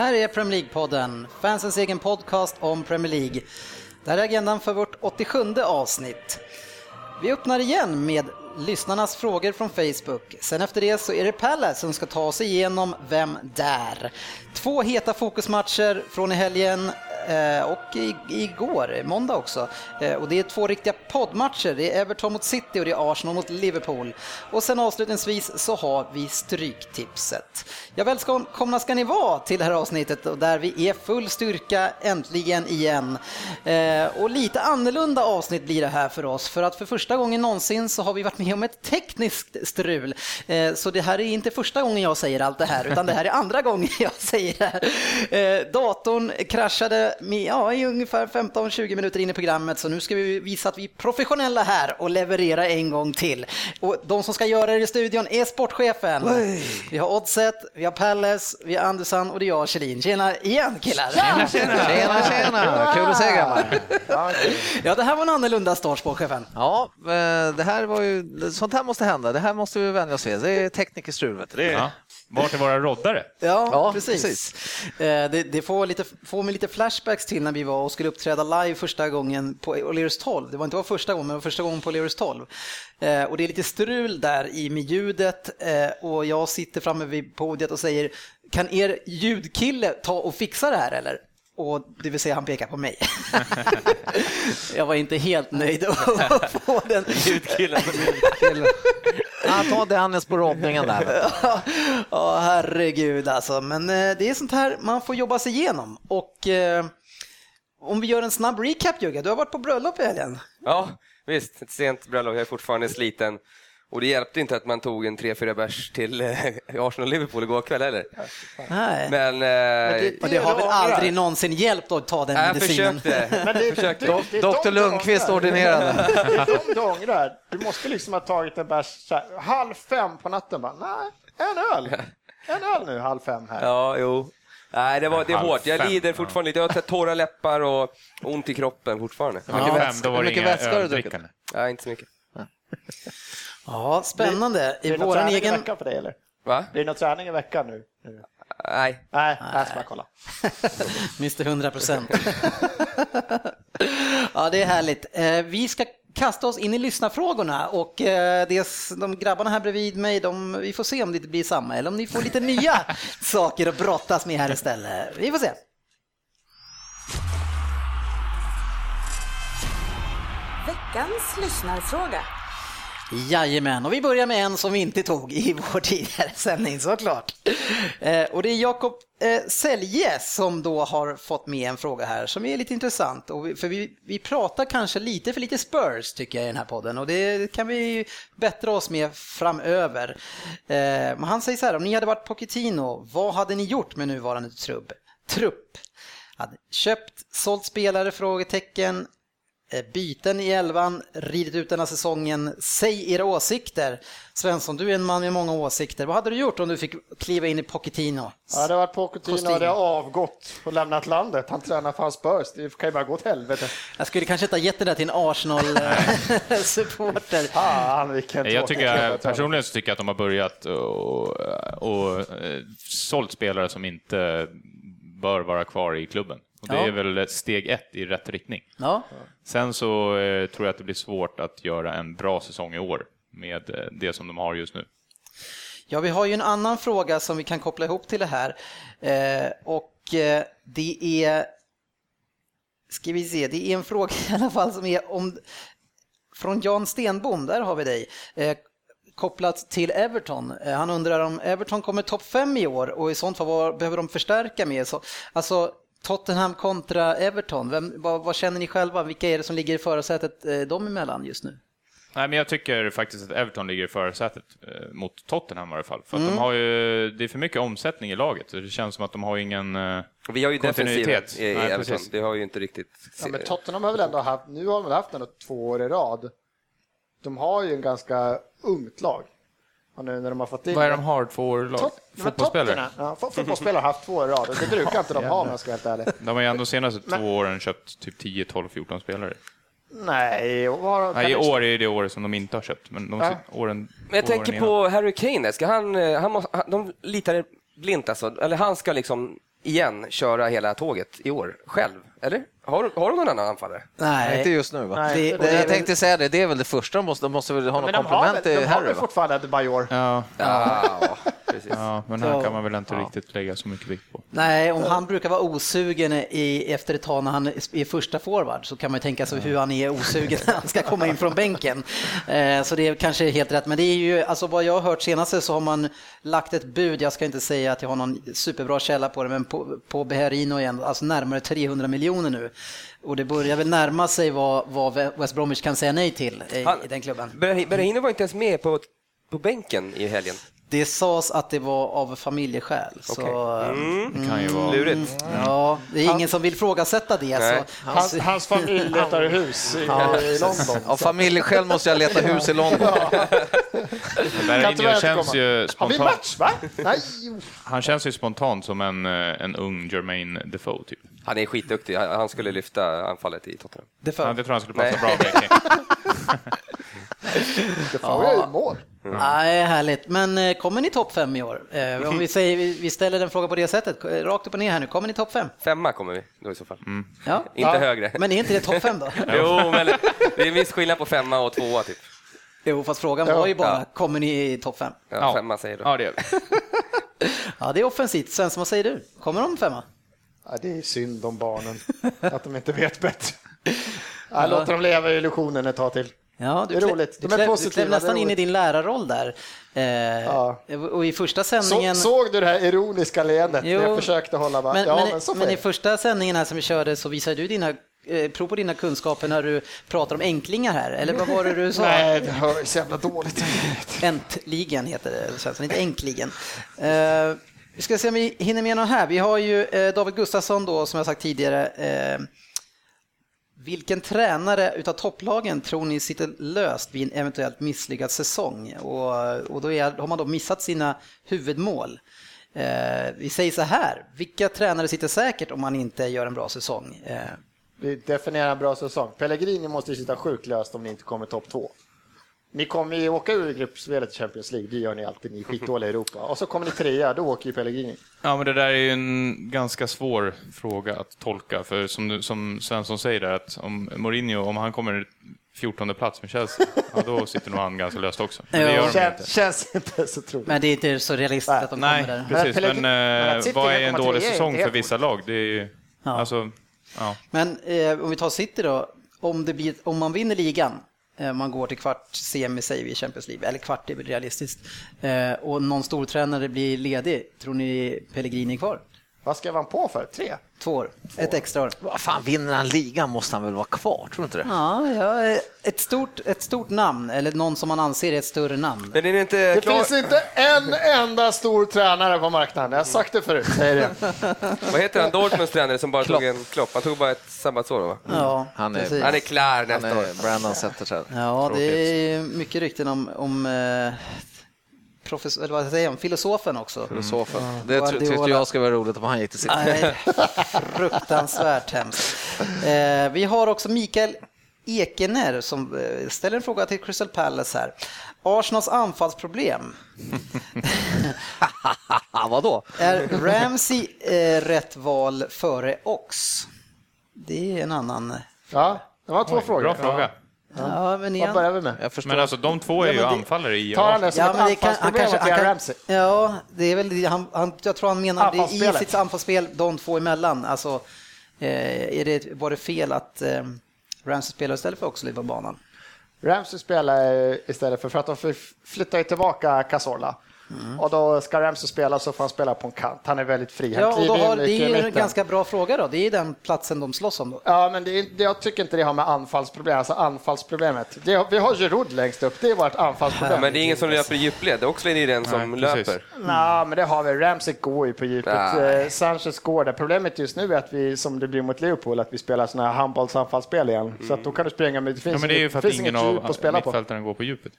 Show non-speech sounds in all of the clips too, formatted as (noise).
Här är Premier League-podden, fansens egen podcast om Premier League. Det här är agendan för vårt 87 avsnitt. Vi öppnar igen med lyssnarnas frågor från Facebook. Sen efter det så är det Pelle som ska ta sig igenom Vem där? Två heta fokusmatcher från i helgen Eh, och igår, måndag också. Eh, och det är två riktiga poddmatcher. Det är Everton mot City och det är Arsenal mot Liverpool. Och sen avslutningsvis så har vi Stryktipset. Ja, välkomna ska ni vara till det här avsnittet där vi är full styrka äntligen igen. Eh, och lite annorlunda avsnitt blir det här för oss för att för första gången någonsin så har vi varit med om ett tekniskt strul. Så det här är inte första gången jag säger allt det här utan det här är andra gången (laughs) jag säger det här. Datorn kraschade ja, i ungefär 15-20 minuter in i programmet så nu ska vi visa att vi är professionella här och leverera en gång till. Och de som ska göra det i studion är sportchefen. Oj. Vi har Oddset, vi har Palles, vi har Andersson och det är jag, Kjellin. Tjena igen killar! Tjena, tjena! tjena, tjena. Kul att se grabbar! Ja, det här var en annorlunda start, sportchefen. Ja, eh, det här var ju, sånt här måste hända. Det här måste vi vänja oss vid. Det är teknikerstrul. Vet du. Ja. Vart är våra roddare? Ja, ja precis. precis. Eh, det, det, får, lite, får mig lite flashbacks till när vi var och skulle uppträda live första gången på O'Learys 12. Det var inte var första gången, men var första gången på O'Learys 12. Eh, och det är lite strul där i med ljudet eh, och jag sitter framme vid podiet och säger kan er ljudkille ta och fixa det här eller? Och det vill säga han pekar på mig. (laughs) jag var inte helt nöjd att (laughs) få den. Ljudkillen. Ja, ta Dennis på roddningen där. (laughs) ja, herregud alltså. Men eh, det är sånt här man får jobba sig igenom. Och eh, om vi gör en snabb recap Jugge, du har varit på bröllop i helgen. Ja, visst. Ett sent bröllop. Jag är fortfarande sliten. Och det hjälpte inte att man tog en 3-4 bärs till eh, (laughs) Arsenal-Liverpool igår kväll heller. Nej. Men, eh, men det, det, har väl aldrig någonsin hjälpt att ta den jag medicinen? Försökte. (laughs) Men det, försökte. Det, det, Doktor Lundqvist ordinerade. Det är de du ångrar. Du måste liksom ha tagit en bärs halv fem på natten. Bara, nej, en öl. En öl nu halv fem här. Ja, jo. Nej, det, var, det är hårt. Jag lider fortfarande lite. Jag har torra läppar och ont i kroppen fortfarande. Ja, Hur mycket vätska har du druckit? Nej, inte så mycket. Ja, spännande. I blir det våran egen... i veckan för dig eller? Va? Blir det någon träning i veckan nu? Nej. Nej, jag ska bara kolla. (laughs) Mr 100 procent. (laughs) ja, det är härligt. Eh, vi ska kasta oss in i lyssnarfrågorna och eh, de grabbarna här bredvid mig, de, vi får se om det blir samma eller om ni får lite nya (laughs) saker att brottas med här istället. Vi får se. Veckans lyssnarfråga. Jajamän, och vi börjar med en som vi inte tog i vår (laughs) tidigare sändning såklart. Eh, och det är Jakob eh, Selje som då har fått med en fråga här som är lite intressant. Och vi, för vi, vi pratar kanske lite för lite Spurs tycker jag i den här podden och det kan vi bättra oss med framöver. Eh, han säger så här, om ni hade varit Pochettino, vad hade ni gjort med nuvarande trupp? trupp? Hade köpt, sålt spelare? Frågetecken. Eh, byten i elvan, ridit ut den här säsongen. Säg era åsikter. Svensson, du är en man med många åsikter. Vad hade du gjort om du fick kliva in i Pochettino? Ja, det varit Pochettino hade avgått och lämnat landet. Han tränar för Spurs. Det kan ju bara gå åt helvete. Jag skulle kanske inte ha gett det där till en Arsenal-supporter. (laughs) Fan, vilken jag tycker, Personligen så tycker jag att de har börjat och, och, och sålt spelare som inte bör vara kvar i klubben. Och det ja. är väl steg ett i rätt riktning. Ja. Sen så eh, tror jag att det blir svårt att göra en bra säsong i år med eh, det som de har just nu. Ja, vi har ju en annan fråga som vi kan koppla ihop till det här. Eh, och eh, det är, ska vi se, det är en fråga i alla fall som är om, från Jan Stenbom, där har vi dig. Eh, kopplat till Everton. Eh, han undrar om Everton kommer topp 5 i år och i sånt fall vad behöver de förstärka med? Så, alltså Tottenham kontra Everton, Vem, vad, vad, känner ni själva? Vilka är det som ligger i förarsätet eh, dem emellan just nu? Nej, men jag tycker faktiskt att Everton ligger i förarsätet eh, mot Tottenham i alla fall. För att Mm. de har ju, det är för mycket omsättning i laget. så Det känns som att de har ingen... eh, Vi har ju Kontinuitet. i, i Nej, Everton. precis. Det har ju inte riktigt... Ja, men Tottenham har väl ändå haft, nu har de väl haft den två år i rad. De har ju en ganska ungt lag. Och nu när de har fått in... Vad är de har? Två år lag? Fotbollsspelare? Ja, fo- fotbollsspelare har haft två år i rad och det brukar inte de ha om jag ska vara helt ärlig. De har ju ändå senaste Men- två åren köpt typ 10, 12, 14 spelare. Nej, har- Nej, I år är det året som de inte har köpt, men de Ja. åren... Men jag tänker innan. på Harry Kane. Ska han, eh, han, måste, han, de litar blint alltså. Eller han ska liksom igen köra hela tåget i år själv. Eller? Har, de- har de någon annan anfallare? Nej, Inte just nu va? Nej, Det- Det, jag tänkte säga det, det är väl det första, de måste, de måste väl ha något men de har komplement väl, till de har Harry väl va? fortfarande Adebayor? Ja, Ja, precis. ja, men här Ja. kan man väl inte riktigt lägga så mycket vikt på. Nej, om han brukar vara osugen i, efter ett tag när han är första forward så kan man ju tänka sig hur han är osugen när han ska komma in från bänken. Eh, Så det är kanske helt rätt. Men det är ju, alltså vad jag har hört senaste så har man lagt ett bud, jag ska inte säga att jag har någon superbra källa på det, men på, på Beherino igen, alltså närmare 300 miljoner nu. Och det börjar väl närma sig vad, vad West Bromwich kan säga nej till i, Han- i den klubben. Berahino var inte ens med på, på bänken i helgen. Det sades att det var av familjeskäl. Så, Det kan ju vara... Lurigt. Ja, det är ingen som vill frågasätta det. Nej. Så, Hans, hans familj (laughs) letar hus i, i London. Av familjen själv måste jag leta hus i London. (laughs) Tyvärr känns ju Har vi spontant, match va? Nej, han känns ju spontant som en, eh, en ung Jermaine Defoe, typ. Han är skitduktig. Han han skulle lyfta anfallet i Tottenham. det Ja, för, det tror jag skulle passa Nej. bra (laughs) det får jag ju mål. Nej, härligt. Men eh, kommer ni topp fem i år? Eh, Om vi, (laughs) säger, vi- ställer den frågan på det sättet, rakt upp och ner här nu. Kommer ni topp fem? Femma kommer vi då i så fall. Ja. Inte Ja. högre. Men är inte det topp fem då? (laughs) Jo, men det är en viss skillnad på femma och tvåa typ. Jo, fast frågan var ju bara, Ja. kommer ni i topp fem? Ja, Ja. Femma säger du. Ja, det gör vi. Ja, det är offensivt. Svensson, vad säger du? Kommer de femma? Ja, det är synd om barnen, (laughs) att de inte vet bättre. (laughs) Ja, låt dem leva i illusionen ett tag till. Ja, du Det är roligt. Du De är klev, du klev är nästan in i din lärarroll där. Eh, Och i första sändningen... Så, såg du det här ironiska leendet? Jo. Jag försökte hålla bara, Men, ja, men, men, så men i första sändningen här som vi körde så visade du dina eh, prov på dina kunskaper när du pratar om enklingar här, eller vad var det du sa? (laughs) Nej, det hör så jävla dåligt. Äntligen heter det, Svensson, inte Äntligen. Eh, vi ska se om vi hinner med någon här. Vi har ju eh, David Gustafsson då, som jag sagt tidigare. Eh, vilken tränare utav topplagen tror ni sitter löst vid en eventuellt misslyckad säsong? Och, och då är, har man då missat sina huvudmål. Eh, vi säger så här, vilka tränare sitter säkert om man inte gör en bra säsong? Eh, Vi definierar en bra säsong. Pellegrini måste sitta sjukt löst om ni inte kommer topp två. Ni kommer ju åka ur gruppspelet i Champions League, det gör ni alltid, ni är skitdåliga i Europa. Och så kommer ni trea, då åker ju Pellegrini. Ja, men det där är ju en ganska svår fråga att tolka, för som, du, som Svensson säger där, att om Mourinho, om han kommer 14 plats med Chelsea, (laughs) ja, då sitter nog han ganska löst också. Men det gör de Kän, inte. känns inte så troligt. men det är inte så realistiskt Nej. att de Nej, kommer där. precis. Men Men, City vad är en 1,3 dålig säsong för vissa lag? Det är ju, Ja. alltså, ja. Men eh, om vi tar City då, om, det blir, om man vinner ligan, Eh, man går till kvart, semi säger vi i Champions League, eller kvart är väl realistiskt, eh, och någon stortränare blir ledig, tror ni Pellegrini är kvar? Vad skrev han på för? Tre? Två år, ett extra år. Vad fan, vinner han ligan måste han väl vara kvar, tror du inte det? Ja, ja ett, stort, ett stort namn, eller någon som man anser är ett större namn. Men är det inte Det klar... finns inte en enda stor tränare på marknaden, jag har sagt det förut. Säger det. (laughs) Vad heter han, Dortmunds tränare som bara tog en klopp? Han tog bara ett sabbatsår va? Ja, Han är- precis. Han är klar Han nästa år. Brandon sätter sig. Ja, det är mycket rykten om, om eh, professor, eller vad säger man, filosofen också. Filosofen. Det Guardiola. ty- tyckte jag skulle vara roligt om han gick till City. Nej, fruktansvärt hemskt. Eh, vi har också Mikael Ekener som eh, ställer en fråga till Crystal Palace här. Arsenals anfallsproblem. (laughs) Vadå? Är Ramsey eh, rätt val före Ox? Det är en annan... Ja, det var två frågor. Bra fråga. Ja, men Vad igen. börjar vi med? Jag förstår. Men alltså de två är Ja, ju men det- anfallare i Tar han det som Ja, ett men det kan, han anfallsproblem kanske, han kan, Ramsey? ja, det är väl. Han, han, jag tror han menar det i sitt anfallsspel, de två emellan. Alltså, eh, är det, var det fel att eh, Ramsey spelar istället för Oxley på banan? Ramsey spelar istället för, för att de flyttar tillbaka Cazorla. Och då ska Ramsey spela så får han spela på en kant. Han är väldigt fri. Han Ja, och då har, det är ju en ganska bra fråga då. Det är den platsen de slåss om då. Ja, men det är, det, jag tycker inte det har med anfallsproblem, alltså anfallsproblemet. Det, vi har Giroud längst upp, det är vårt anfallsproblem. Men det är ingen som löper i djupled. Oxlade är den som Nej, löper. Nej, men det har vi. Ramsey går ju på djupet. Nej. Eh, Sanchez går där. Problemet just nu är att vi, som det blir mot Liverpool, att vi spelar sådana här handbollsanfallsspel igen. Så att då kan du springa, men det finns, Ja, men det är ju för att finns ingen av mittfältarna går på djupet.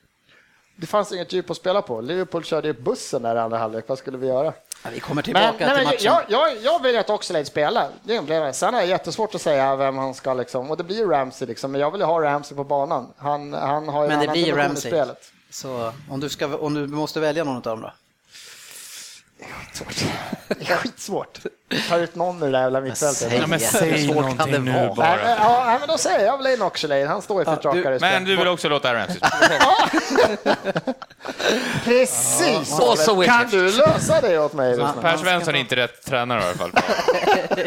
Det fanns inget djup att spela på. Liverpool körde ju bussen där i andra halvlek. Vad skulle vi göra? Ja, vi kommer tillbaka men till matchen. jag, jag, jag vill att Oxlade spelar. Det. Sen är det jättesvårt att säga vem han ska liksom. Och det blir Ramsey liksom. Men jag vill ju ha Ramsey på banan. Han, han har ju Men en det annan blir dimension i Ramsey. spelet. Så om du, ska, om du måste välja någon av dem då? Svårt. Det är skitsvårt. Ta ut någon ur det jävla mittfältet. säg Ja, men det. säg någonting nu vara? Nej, bara. men, ja, nej, men då säger jag väl in Oxlade. Han står ju för Ja, du- Men du vill också låta Ramsey spela? (laughs) Precis! Och så kan du lösa det åt mig? Rosman? Per Svensson är inte rätt tränare i alla fall. (laughs)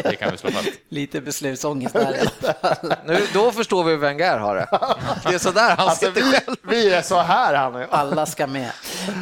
Det kan vi slå fast. Lite beslutsångest där. (laughs) Nu, då förstår vi hur Wenger har det. Det är sådär han Alltså, sitter vi, själv. vi är så här nu. Alla ska med.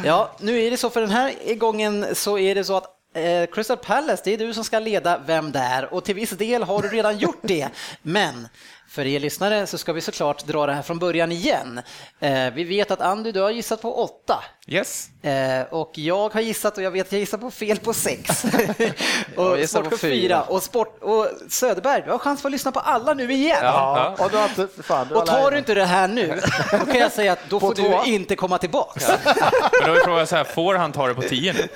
Ja, nu är det så för den här gången så är det så att eh, Crystal Palace, det är du som ska leda Vem där? Och till viss del har du redan gjort det. Men för er lyssnare så ska vi såklart dra det här från början igen. Eh, vi vet att Andy, du har gissat på åtta. Yes. Eh, och jag har gissat och jag vet att jag gissar på fel på sex. (laughs) (laughs) Jag och gissar sport på fyra. fyra. Och, sport, och Söderberg, du har chans för att lyssna på alla nu igen. Ja, och du har inte, fan, du Och tar du inte det här nu, (laughs) då kan jag säga att då På får två. du inte komma tillbaks. Men då är frågan så här, får han ta det på 10 nu?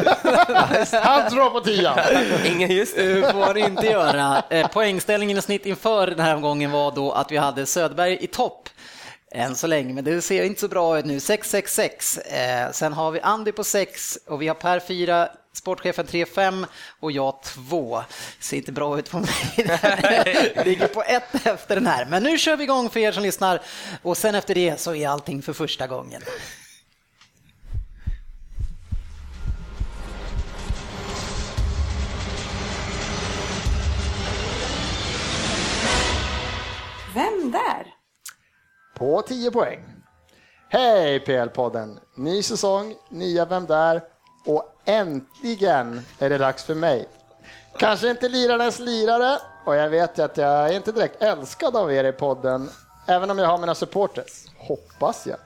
Han drar på tian. Ingen just det. Det får han inte göra. Eh, Poängställningen i snitt inför den här omgången var då att vi hade Söderberg i topp. Än så länge, men det ser inte så bra ut nu. 666. Eh, sen har vi Andy på 6 och vi har Per 4, sportchefen 3-5 och jag 2. Ser inte bra ut på mig. (laughs) Ligger på ett efter den här. Men nu kör vi igång för er som lyssnar och sen efter det så är allting för första gången. Vem där? På 10 poäng. Hej PL-podden! Ny säsong, nya Vem där? Och äntligen är det dags för mig. Kanske inte lirarnas lirare och jag vet ju att jag är inte direkt älskad av er i podden, även om jag har mina supporters. Hoppas jag.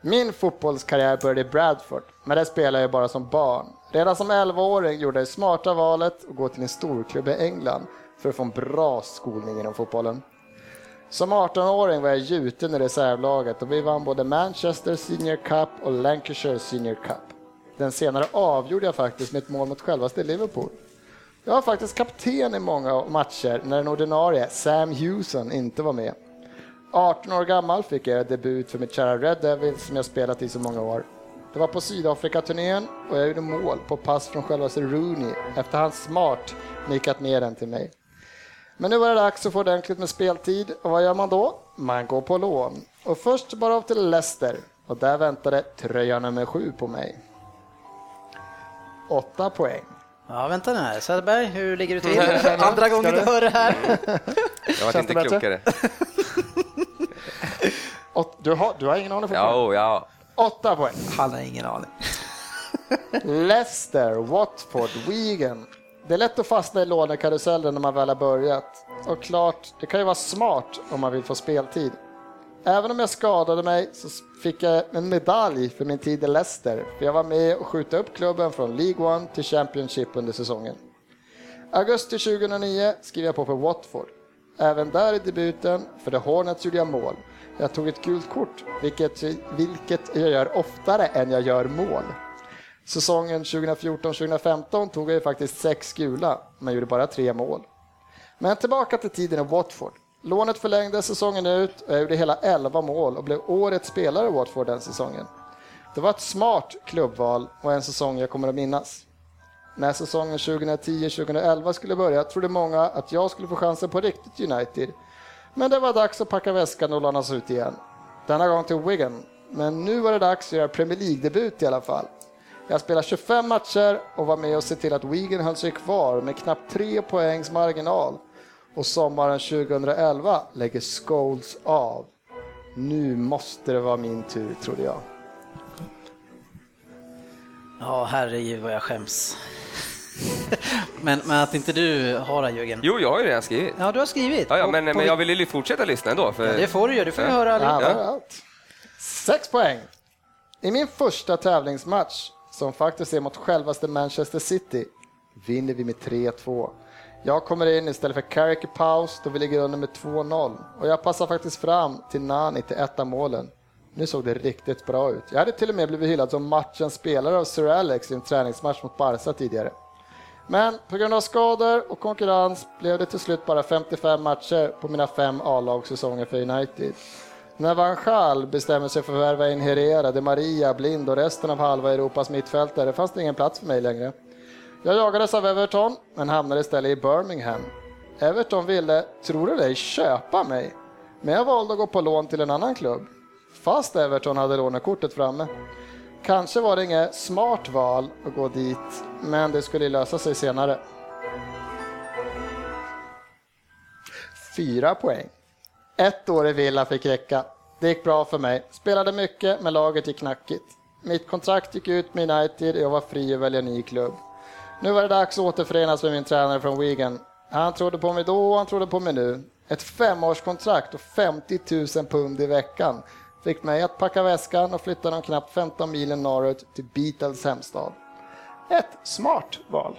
Min fotbollskarriär började i Bradford, men där spelade jag bara som barn. Redan som 11-åring gjorde jag det smarta valet att gå till en storklubb i England för att få en bra skolning inom fotbollen. Som 18-åring var jag gjuten i reservlaget och vi vann både Manchester Senior Cup och Lancashire Senior Cup. Den senare avgjorde jag faktiskt med ett mål mot självaste Liverpool. Jag var faktiskt kapten i många matcher när den ordinarie Sam Hewson inte var med. 18 år gammal fick jag göra debut för mitt kära Red Devils som jag spelat i så många år. Det var på Sydafrika-turnén och jag gjorde mål på pass från självaste Rooney efter han smart nickat ner den till mig. Men nu var det dags att få ordentligt med speltid och vad gör man då? Man går på lån. Och först bara av till Leicester och där väntade tröja nummer sju på mig. Åtta poäng. Ja, vänta nu här. Söderberg, hur ligger du till? (laughs) Andra gången du hör det här. Jag var inte bättre? klokare. (laughs) Åt, du, har, du har ingen aning Ja, oh, ja. Åtta poäng. Han har ingen aning. Leicester, Watford, Wigan. Det är lätt att fastna i lånekarusellen när man väl har börjat. Och klart, det kan ju vara smart om man vill få speltid. Även om jag skadade mig så fick jag en medalj för min tid i Leicester. För jag var med och skjuta upp klubben från League One till Championship under säsongen. Augusti 2009 skrev jag på för Watford. Även där i debuten, för The Hornets gjorde jag mål. Jag tog ett gult kort, vilket, vilket jag gör oftare än jag gör mål. Säsongen 2014-2015 tog jag ju faktiskt sex gula, men gjorde bara tre mål. Men tillbaka till tiden i Watford. Lånet förlängdes säsongen ut och jag gjorde hela 11 mål och blev årets spelare i Watford den säsongen. Det var ett smart klubbval och en säsong jag kommer att minnas. När säsongen 2010-2011 skulle börja trodde många att jag skulle få chansen på riktigt United. Men det var dags att packa väskan och lånas ut igen. Denna gång till Wigan. Men nu var det dags att göra Premier League-debut i alla fall. Jag spelade 25 matcher och var med och se till att Wigan höll sig kvar med knappt tre poängs marginal. Och sommaren 2011 lägger Scholes av. Nu måste det vara min tur, trodde jag. Ja, herregud vad jag skäms. (laughs) men, men att inte du har det Jörgen. Jo, jag har ju redan skrivit. Ja, du har skrivit. Ja, ja, men, på- men jag vill ju fortsätta lyssna ändå. För... Ja, det får du göra, du får ju höra. Ja, var allt. Sex poäng. I min första tävlingsmatch, som faktiskt är mot självaste Manchester City, vinner vi med 3-2. Jag kommer in istället för Carrick i paus då vi ligger under med 2-0 och jag passar faktiskt fram till Nani till ett av målen. Nu såg det riktigt bra ut. Jag hade till och med blivit hyllad som matchens spelare av Sir Alex i en träningsmatch mot Barca tidigare. Men på grund av skador och konkurrens blev det till slut bara 55 matcher på mina fem A-lagssäsonger för United. När Van Gaal bestämmer sig för att värva in Herrera, De Maria, Blind och resten av halva Europas mittfältare fanns det ingen plats för mig längre. Jag jagades av Everton, men hamnade istället i Birmingham. Everton ville, tror du det, köpa mig. Men jag valde att gå på lån till en annan klubb. Fast Everton hade lånekortet framme. Kanske var det inget smart val att gå dit, men det skulle lösa sig senare. Fyra poäng. Ett år i Villa fick räcka. Det gick bra för mig. Spelade mycket, men laget gick knackigt. Mitt kontrakt gick ut med United och jag var fri att välja ny klubb. Nu var det dags att återförenas med min tränare från Wigan. Han trodde på mig då och han trodde på mig nu. Ett femårskontrakt och 50 000 pund i veckan fick mig att packa väskan och flytta de knappt 15 milen norrut till Beatles hemstad. Ett smart val.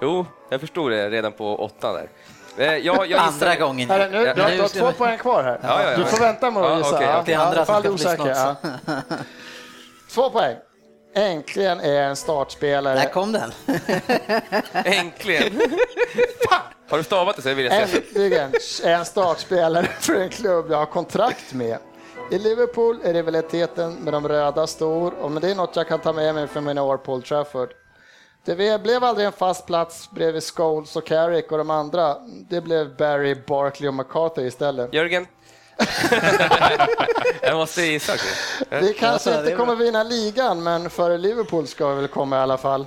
Jo, jag förstod det redan på åttan där. Eh, Jag, jag gissar- Andra gången. Här, nu, du, har, du har två poäng kvar här. Ja, ja, ja. Du får vänta med att Ja, gissa. Ja. Det är andra lyssna osäker. Ja. Två poäng. Äntligen är en startspelare. Där kom den. (laughs) Äntligen! Har du stavat det så vill jag säga. Äntligen är en startspelare för en klubb jag har kontrakt med. I Liverpool är rivaliteten med de röda stor, men det är något jag kan ta med mig från mina år på Old Trafford. Det blev aldrig en fast plats bredvid Scholes och Carrick och de andra. Det blev Barry, Barkley och McCarthy istället. Jörgen? (laughs) jag måste gissa. Vi kanske inte kommer vinna ligan, men före Liverpool ska vi väl komma i alla fall.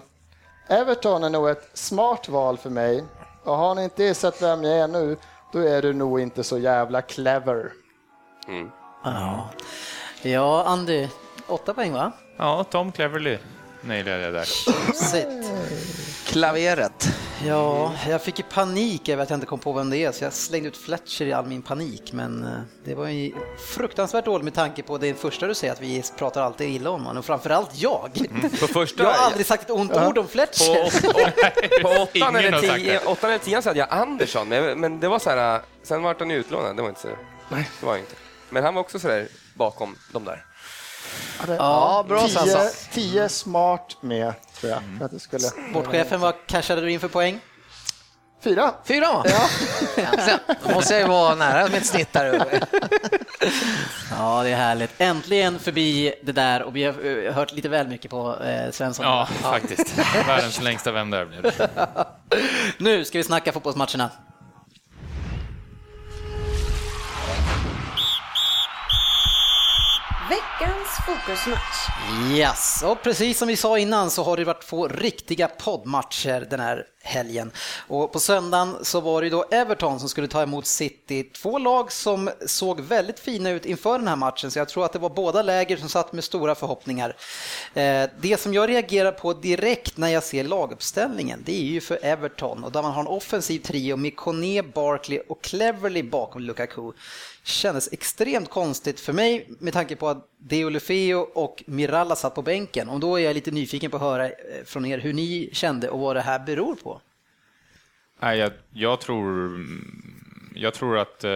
Everton är nog ett smart val för mig. Och har ni inte sett vem jag är nu, då är du nog inte så jävla clever. Ja, ja Andy, åtta poäng va? Ja, Tom Cleverly nailade jag där. Sitt. Klaveret. Ja, jag fick ju panik över att jag inte kom på vem det är, så jag slängde ut Fletcher i all min panik. Men eh, det var ju fruktansvärt dåligt med tanke på det första du säger, att vi pratar alltid illa om honom, och framförallt jag. På första... (laughs) Jag har aldrig sagt ett ont ord om På, Fletcher. åt- åt- på åttan, Ingen eller har sagt tio, det. åttan eller tian så hade jag Andersson, men, men det var så här, sen var han utlånad, det var inte så... Nej, det var inte. Men han var också så där bakom de där. Ja, bra Sansa. tio smart med, tror jag. För att det skulle... Sportchefen, vad cashade du in för poäng? Fyra. Fyra va? Äntligen. Då måste jag ju vara nära mitt snitt där. (laughs) Ja, det är härligt. Äntligen förbi det där och vi har eh, hört lite väl mycket på eh, Svensson. Ja, faktiskt. Världens längsta vän där blev det. (laughs) Nu ska vi snacka fotbollsmatcherna. Veckans fokusmatch. Yes, och precis som vi sa innan så har det varit två riktiga poddmatcher den här helgen. Och på söndagen så var det då Everton som skulle ta emot City. Två lag som såg väldigt fina ut inför den här matchen, så jag tror att det var båda läger som satt med stora förhoppningar. Eh, det som jag reagerar på direkt när jag ser laguppställningen, det är ju för Everton och där man har en offensiv trio med Kone, Barkley och Cleverly bakom Lukaku kändes extremt konstigt för mig med tanke på att Deulofeo och Miralla satt på bänken. Och då är jag lite nyfiken på att höra eh, från er hur ni kände och vad det här beror på. Nej, jag, jag tror... Jag tror att... eh,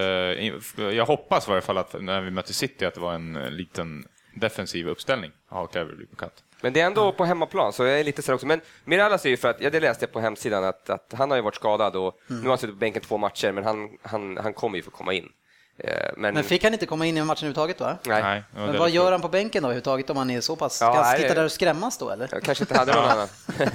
Jag hoppas i varje fall att när vi mötte City att det var en eh, liten defensiv uppställning. Ja, Cleverly på kant. Men det är ändå på hemmaplan, så jag är lite så också. Men Mirallas är ju för att, ja det läste jag på hemsidan, att, att han har ju varit skadad och nu har han suttit på bänken två matcher, men han, han, han kommer ju få komma in. Eh, Men, Men fick han inte komma in i matchen överhuvudtaget va? nej, Men vad gör han på bänken då överhuvudtaget om han är så pass? Ska Ja, han nej, sitta där och skrämmas då eller? jag kanske inte hade någon annan.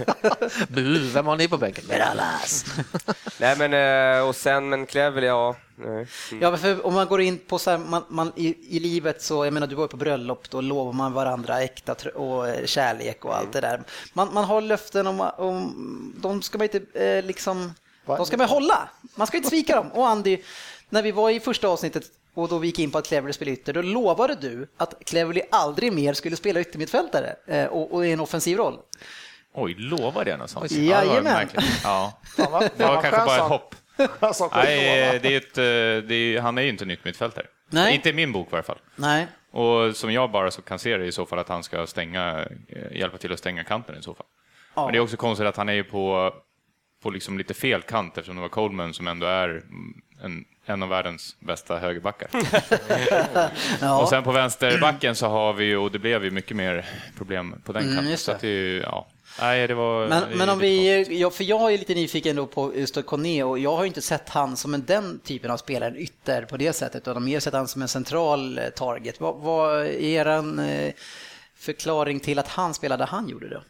(laughs) Bu, vem har ni på bänken? Mirallas! (laughs) Nej men, eh, och sen, men Cleverly, ja. nej. Ja, för om man går in på så här, man, man, i, i livet så, jag menar du var ju på bröllop, då lovar man varandra äkta tr- och eh, kärlek och allt det där. Man, man har löften om, om de ska man inte eh, liksom, de ska man hålla. Man ska inte svika dem. Och Andy, när vi var i första avsnittet och då vi gick in på att Cleverley spelar ytter, då lovade du att Cleverley aldrig mer skulle spela yttermittfältare eh, och, och i en offensiv roll. Oj, lovar det något sånt? Jajamän. Ja, det var ja. Fan, vad- Det var kanske bara ett hopp. (laughs) Nej, det är ett, eh, det är, han är ju inte nytt mittfältare. Nej. Inte i min bok i alla fall. Nej, Och som jag bara så kan se det i så fall att han ska stänga, eh, hjälpa till att stänga kanten i så fall. Ja. Men det är också konstigt att han är ju på, på liksom lite fel kant eftersom det var Coleman som ändå är mm, en, en av världens bästa högerbackar. (laughs) ja. Och sen på vänsterbacken så har vi ju, och det blev ju mycket mer problem på den kanten. Mm, så det. det ju, ja. Nej, det var... det Men, är men om vi, ja, för jag är lite nyfiken då på just Kone och jag har ju inte sett han som en, den typen av spelare, en ytter på det sättet, utan mer sett han som en central eh, target. Vad, vad är er eh, förklaring till att han spelade han gjorde då?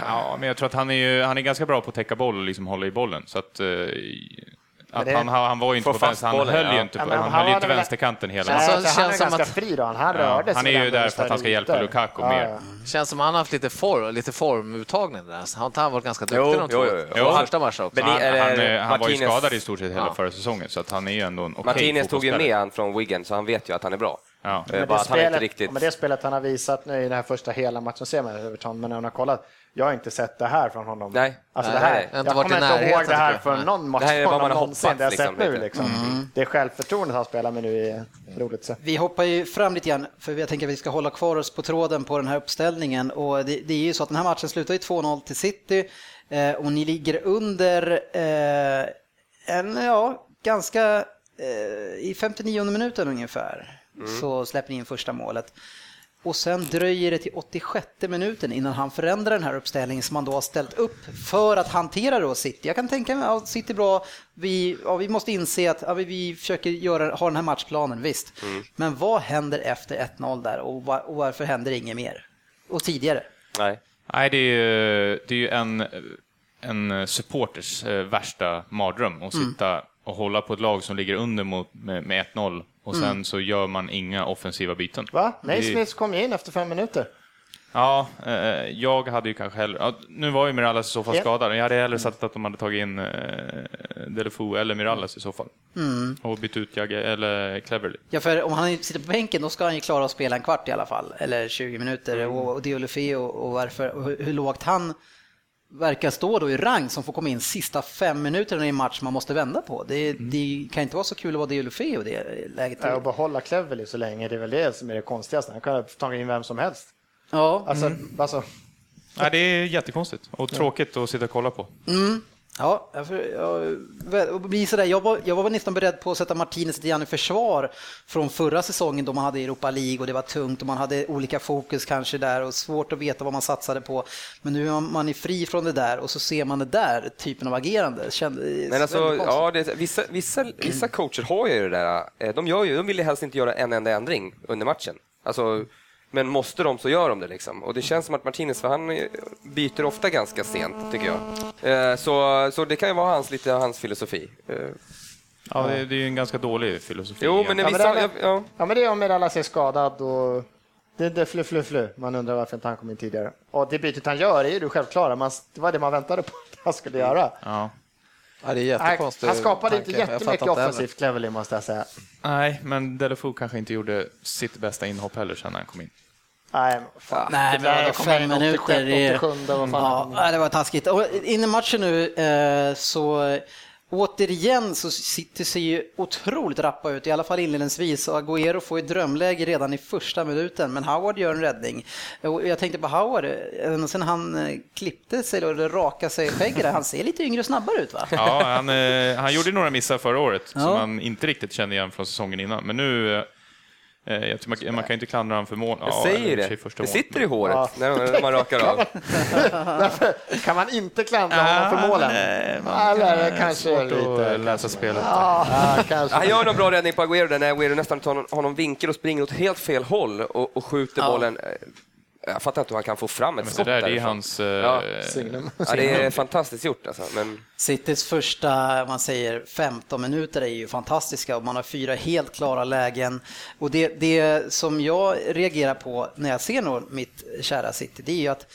Ja, men jag tror att han är, ju, han är ganska bra på att täcka boll och liksom hålla i bollen. Så att, eh, att det- han, han var ju inte på fast vänster, han bollen, höll ju ja. inte, Ja, han han höll ju inte väl- vänsterkanten hela Nej, Så alltså, känns han är ganska att- fri då. Han Ja, rörde sig han är ju där för att han ska hjälpa ytor. Lukaku Ja, mer. ja. Känns som han har haft lite, form, lite formuttagning där. Så Har inte han varit ganska duktig Jo, de två jo, jo, jo. Han- första matchen också? Men han, är- han, eh, han var ju skadad i stort sett hela Ja. förra säsongen, så att han är ju ändå en okej Martinez tog ju med han från Wigan, så han vet ju att han är bra. Ja. Eh, Men bara det, att han inte spelet, riktigt... men det spelet han har visat nu i den här första hela matchen ser man Everton, men när man har kollat, jag har inte sett det här från honom. Nej. Alltså Nej, det här, nej, jag varit i kommer inte ihåg det här jag. för någon match Det här är från vad man honom har någonsin. hoppats, Det jag sett liksom, nu lite. liksom. Det är självförtroendet han spelar med nu är roligt se. Vi hoppar ju fram lite grann, för jag tänker att vi ska hålla kvar oss på tråden på den här uppställningen. Och det, det är ju så att den här matchen slutar i 2-0 till City eh, och ni ligger under eh, en, ja, ganska, eh, i 59 minuten ungefär, så släpper ni in första målet. Och sen dröjer det till 86 minuten innan han förändrar den här uppställningen som han då har ställt upp för att hantera då City. Jag kan tänka mig att City bra, vi, ja, vi måste inse att ja, vi, vi försöker göra, ha den här matchplanen, visst. Men vad händer efter 1-0 där och, va- och varför händer inget mer? Och tidigare? Nej. Nej, det är ju, det är ju en, en supporters eh, värsta mardröm att Mm. sitta och hålla på ett lag som ligger under mot, med, med 1-0 och sen Mm. så gör man inga offensiva byten. Va? Naismith kom ju in efter fem minuter. Ja, eh, jag hade ju kanske hellre... Ja, nu var ju Mirallas i så fall skadad. Jag hade hellre sett att de hade tagit in eh, Delefoe eller Mirallas i så fall. Mm. Och bytt ut Jagge eller Cleverly. Ja, för om han sitter på bänken då ska han ju klara att spela en kvart i alla fall, eller 20 minuter. Och, och Deulofé och, och varför, och hur, hur lågt han verkar stå då i rang som får komma in sista fem minuterna i en match man måste vända på. Det, det kan inte vara så kul att vara Deulofé i det läget. Ja, och behålla Cleverly så länge, det är väl det som är det konstigaste. Han kan tagit in vem som helst. Ja, Alltså, alltså Nej, det är jättekonstigt och tråkigt att sitta och kolla på. Ja, jag, blir sådär, jag, var, jag var nästan beredd på att sätta Martinez lite grann i försvar från förra säsongen då man hade Europa League och det var tungt och man hade olika fokus kanske där och svårt att veta vad man satsade på. Men nu är man, är fri från det där och så ser man det där typen av agerande. Kände, Men alltså, ja, det, vissa, vissa, vissa coacher har ju det där. De, gör ju, de vill ju helst inte göra en enda ändring under matchen. Alltså, men måste de så gör de det. Liksom. Och det känns som att Martinez, för han eh, byter ofta ganska sent, tycker jag. Eh, Så, så det kan ju vara hans, lite hans filosofi. Eh, Ja, det, det är ju en ganska dålig filosofi. Jo, men Ja, men vissa... det är- Ja, ja. Ja, men det är om Mirallas är skadad och det, det är flu, flu, flu. Man undrar varför inte han kom in tidigare. Och det bytet han gör är ju det självklara. Man, det var det man väntade på att han skulle göra. Ja. Ja, det är Han, jättekonstigt. han skapade inte tanke. Jättemycket inte heller. offensivt Cleverly måste jag säga. Nej, men Delefoe kanske inte gjorde sitt bästa inhopp heller sen han kom in. Nej, men fan. Nej, Det men fem in 87, minuter. det- 87, vad fan ja, det var taskigt. Och in i matchen nu eh, så återigen så City ser ju otroligt rappa ut, i alla fall inledningsvis. Och Agüero får ju drömläge redan i första minuten, men Howard gör en räddning. Jag tänkte på Howard, sen han eh, klippte sig eller rakade sig skägget, han ser lite yngre och snabbare ut va? Ja, han, eh, han gjorde några missar förra året som Ja. man inte riktigt kände igen från säsongen innan. Men nu, eh, jag tror man, man kan inte klandra honom för mål. Jag Ja, säger för det. första Det sitter i håret när, när man rakar av. (laughs) Kan man inte klandra honom för målen. nej, man Eller kan- kanske svårt lite. att läsa spelet. Ja. Han gör någon bra räddning på Agüero där när Agüero nästan tar någon vinkel och springer åt helt fel håll och, och skjuter Ja. bollen. Jag fattar inte hur han kan få fram ett Men det skott där, det är därifrån. hans... eh, Ja, Signum. Ja, det är fantastiskt gjort alltså. Men Citys första, man säger 15 minuter är ju fantastiska och man har fyra helt klara lägen. Och det, det som jag reagerar på när jag ser nog mitt kära City, det är ju att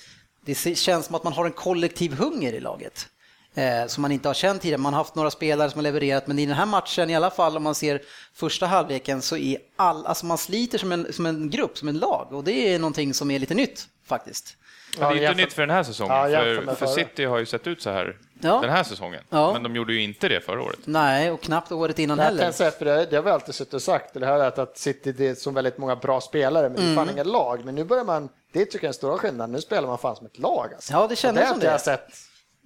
det känns som att man har en kollektiv hunger i laget. Eh, som man inte har känt tidigare. Man har haft några spelare som har levererat, men i den här matchen i alla fall om man ser första halvleken så är all, alltså man sliter som en, som en grupp, som en lag och det är någonting som är lite nytt faktiskt. Men det är inte nytt för den här säsongen, Ja, för, för. City har ju sett ut så här Ja. den här säsongen. Ja. Men de gjorde ju inte det förra året. Nej, och knappt året innan Jag heller. kan säga, för det, det har vi alltid suttit och sagt, det här är att, City det är så väldigt många bra spelare, men det är fan Mm. inget lag. Men nu börjar man, det tycker jag är den stora skillnaden, nu spelar man fan som ett lag. Alltså. Ja, det kändes det har som inte det. jag sett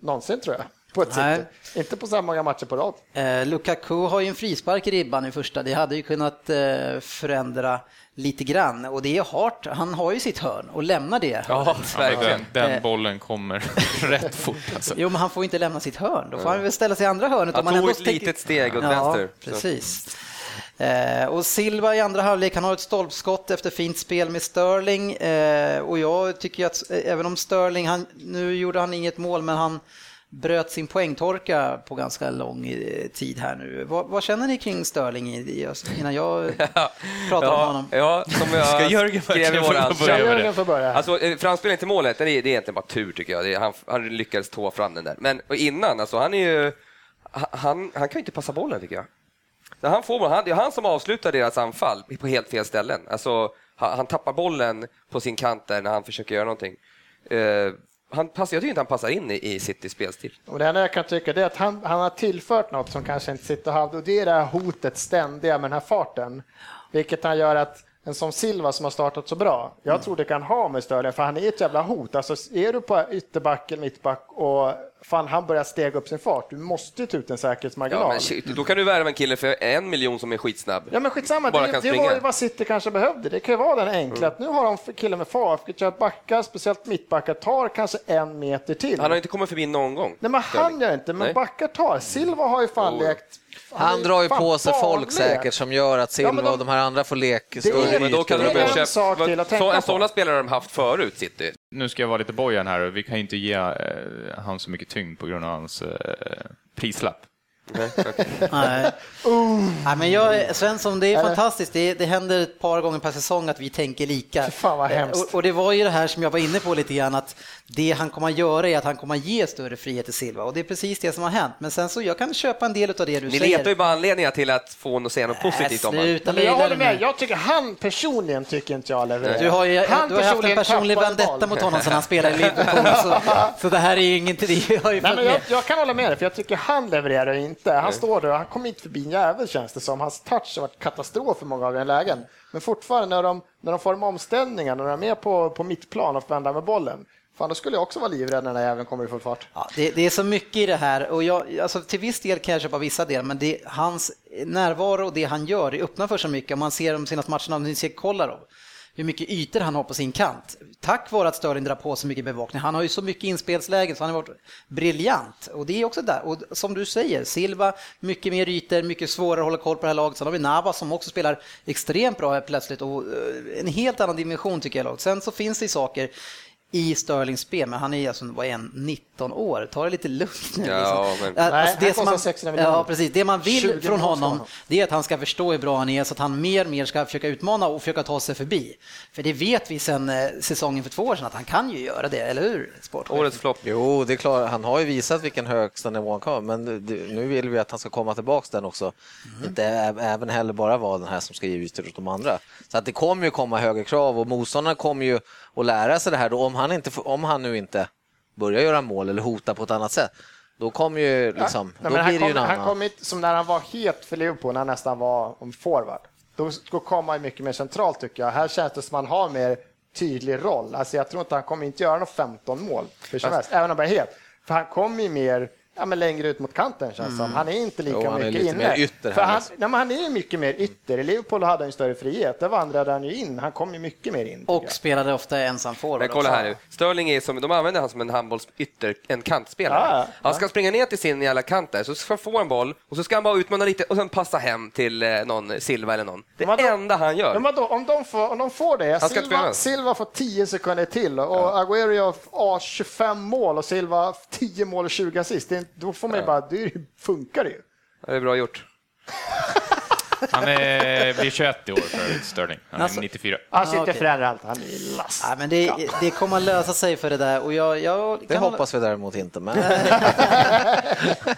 någonsin tror jag, på ett Nej. City. Inte på så här många matcher på rad. Eh, Lukaku har ju en frispark i ribban i första. Det hade ju kunnat eh, förändra lite grann. Och det är Hart, han har ju sitt hörn och lämnar det. Ja, (laughs) verkligen. den, den Eh. bollen kommer (laughs) rätt fort alltså. Jo, men han får ju inte lämna sitt hörn. Då får han väl ställa sig i andra hörnet. Han tog ett tänker- litet steg åt ja, vänster. Precis. Eh, och Silva i andra halvlek, han har ett stolpskott efter fint spel med Sterling. Eh, och jag tycker att eh, även om Sterling, han, nu gjorde han inget mål, men han bröt sin poängtorka på ganska lång eh, tid här nu. Vad, vad känner ni kring Sterling i, innan jag (laughs) pratar om Ja, honom? ja, som jag (laughs) Ska Jörgen skrev i få det? Jörgen får börja. Alltså, eh, framspelningen till målet, det är, det är egentligen bara tur tycker jag. Det är, han, han lyckades tå fram den där. Men och innan, alltså han är ju... Han, han kan ju inte passa bollen tycker jag. Han får han, det är han som avslutar deras anfall på helt fel ställen. Alltså, han, han tappar bollen på sin kant där när han försöker göra någonting. Eh, han passar, jag tycker inte han passar in i, i Citys spelstil. Och det enda jag kan tycka är att han, han har tillfört något som kanske inte sitter och hade och det är det här hotet ständiga med den här farten. Vilket han gör att en som Silva som har startat så bra, jag tror det kan ha med Störling för han är ett jävla hot. Alltså är du på ytterback eller mittback och fan han börjar stega upp sin fart, du måste ju ta ut en säkerhetsmarginal. Ja, men shit, då kan du värva en kille för en miljon som är skitsnabb. Ja men skitsamma, Bara det, kan det var ju vad City kanske behövde. Det kan ju vara den enkla, att nu har de killen med fart, att backar, speciellt mittbackar, tar kanske en meter till. Han har inte kommit förbi någon gång. Nej men han gör inte, men Nej. backar tar. Silva har ju fan Jo. lekt... Han drar ju på sig folk säkert som gör att Silva Ja, de- och de här andra får lek större Men då kan Det de är börja en köpa... sak till att tänka så, på. en sådana spelare har de haft förut, City. Nu ska jag vara lite bojan här och vi kan ju inte ge eh, han så mycket tyngd på grund av hans eh, prislapp. Nej, okej. (laughs) Nej. Nej, men jag, Svensson, det är fantastiskt. Det, det händer ett par gånger per säsong att vi tänker lika. Fan vad hemskt. Och, och det var ju det här som jag var inne på lite grann, att det han kommer att göra är att han kommer att ge större frihet till Silva. Och det är precis det som har hänt. Men sen så, jag kan köpa en del av det du Ni säger. letar ju bara anledningar till att få honom att säga något positivt om honom. Men jag håller med, jag tycker han personligen tycker inte jag levererar. Du har ju Han du har haft en personlig vendetta mot honom sedan han spelade i Liverpool. Så, så det här är ju ingenting, ju Nej, men jag, med. jag kan hålla med dig, för jag tycker han levererar inte. Han står där och han kommer inte förbi en jävel känns det som. Hans touch har varit katastrof i många av de lägen. Men fortfarande när de, när de får de omställningar, när de är med på, på mittplan och vända med bollen. Fan, då skulle jag också vara livrädd när den här jäveln kommer i full fart. Ja, det, det är så mycket i det här och jag, alltså till viss del kan jag köpa vissa delar men det, hans närvaro och det han gör det öppnar för så mycket. Om man ser de senaste matcherna, om ni ser Kolarov, hur mycket ytor han har på sin kant. Tack vare att Sterling drar på så mycket bevakning. Han har ju så mycket inspelslägen så han har varit briljant. Och det är också där. Och som du säger, Silva, mycket mer ytor, mycket svårare att hålla koll på det här laget. Sen har vi Navas som också spelar extremt bra här plötsligt och eh, en helt annan dimension tycker jag. Sen så finns det saker i Sterlings spel, men han är alltså, vad är han, 19 år. Ta det lite lugnt nu. Ja, liksom. men- Nej, han som kostar man, 600 miljoner. ja, precis. Det man 20 vill från honom, det är att han ska förstå hur bra han är så att han mer och mer ska försöka utmana och försöka ta sig förbi. För det vet vi sedan eh, säsongen för två år sedan att han kan ju göra det, eller hur? Sportchef? Årets flopp. Jo, det är klart. Han har ju visat vilken högsta nivå han kan, men nu vill vi att han ska komma tillbaka den också. Inte ä- även heller bara vara den här som ska ge ytor åt de andra. Så att det kommer ju komma högre krav och motståndarna kommer ju att lära sig det här. Då om, han inte, om han nu inte börjar göra mål eller hota på ett annat sätt, då kommer ju liksom, Nej, då blir det ju en han kom inte som när han var het för Liverpool, när han nästan var om forward. Då, då kom han mycket mer centralt tycker jag. Här känns det som att han har mer tydlig roll. Alltså jag tror inte han kommer inte göra några 15 mål som helst, även om han är het. För han kommer ju mer ja, men längre ut mot kanten känns som. Han är inte lika Jo, han är mycket inne. mer ytter För han, alltså. nej, men han är ju mycket mer ytter. I Liverpool hade han ju större frihet. Där vandrade han ju in. Han kom ju mycket mer in. Och jag. spelade ofta ensam forward. Men kolla här nu. Sterling är som, de använder han som en handbollsytter, en kantspelare. Ja, ja. Han ska springa ner till sin jävla kant där, så ska han få en boll och så ska han bara utmana lite och sen passa hem till eh, någon Silva eller någon. Det Men vadå? enda han gör. Men vadå, om, de får, om de får det, Silva. Silva får 10 sekunder till och Agüero gör ah, 25 mål och Silva 10 mål och 20 assist. Då får man ju bara, det ju- funkar ju. Det är bra gjort. (laughs) Han är, blir 21 i år för övrigt, Sterling. Han är Alltså- 94. Han ska Ja, inte okej. förändra allt, han är last. Ja, men det, det kommer att lösa sig för det där och jag, jag Det hoppas vi däremot inte. Men (laughs)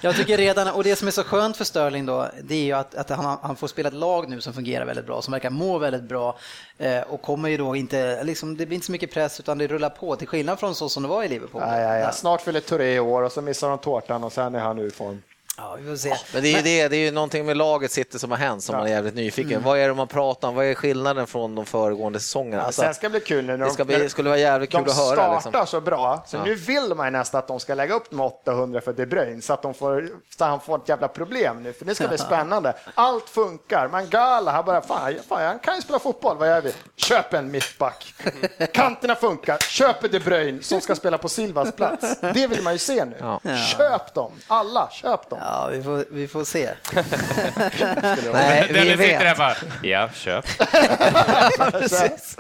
Jag tycker redan, och det som är så skönt för Sterling då, det är ju att, att han, han får spela ett lag nu som fungerar väldigt bra, som verkar må väldigt bra eh, och kommer ju då inte, liksom, det blir inte så mycket press utan det rullar på till skillnad från så som det var i Liverpool. Ja, ja, ja. Snart fyller Touré i år och så missar de tårtan och sen är han ur form. Ja, vi får se. Men det är ju det, det är ju någonting med laget City som har hänt som man är jävligt nyfiken. Vad är det man pratar om? Vad är skillnaden från de föregående säsongerna? Alltså, Sen ska det bli kul nu när det ska de, bli, skulle vara jävligt kul de att höra. startar Liksom. så bra, så Ja. nu vill man ju nästan att de ska lägga upp med 800 för De Bruyne så att, de får, så han får ett jävla problem nu, för det ska bli (laughs) spännande. Allt funkar. Mangala, han bara, fan, fan han kan ju spela fotboll, vad gör vi? Köp en mittback. (laughs) Kanterna funkar, köp De Bruyne som ska spela på Silvas plats. Det vill man ju se nu. Ja. Köp dem, alla, köp dem. Ja, vi får, vi får se. (laughs) Nej, vi Dennis sitter där bara, ja, köp. (laughs) Precis.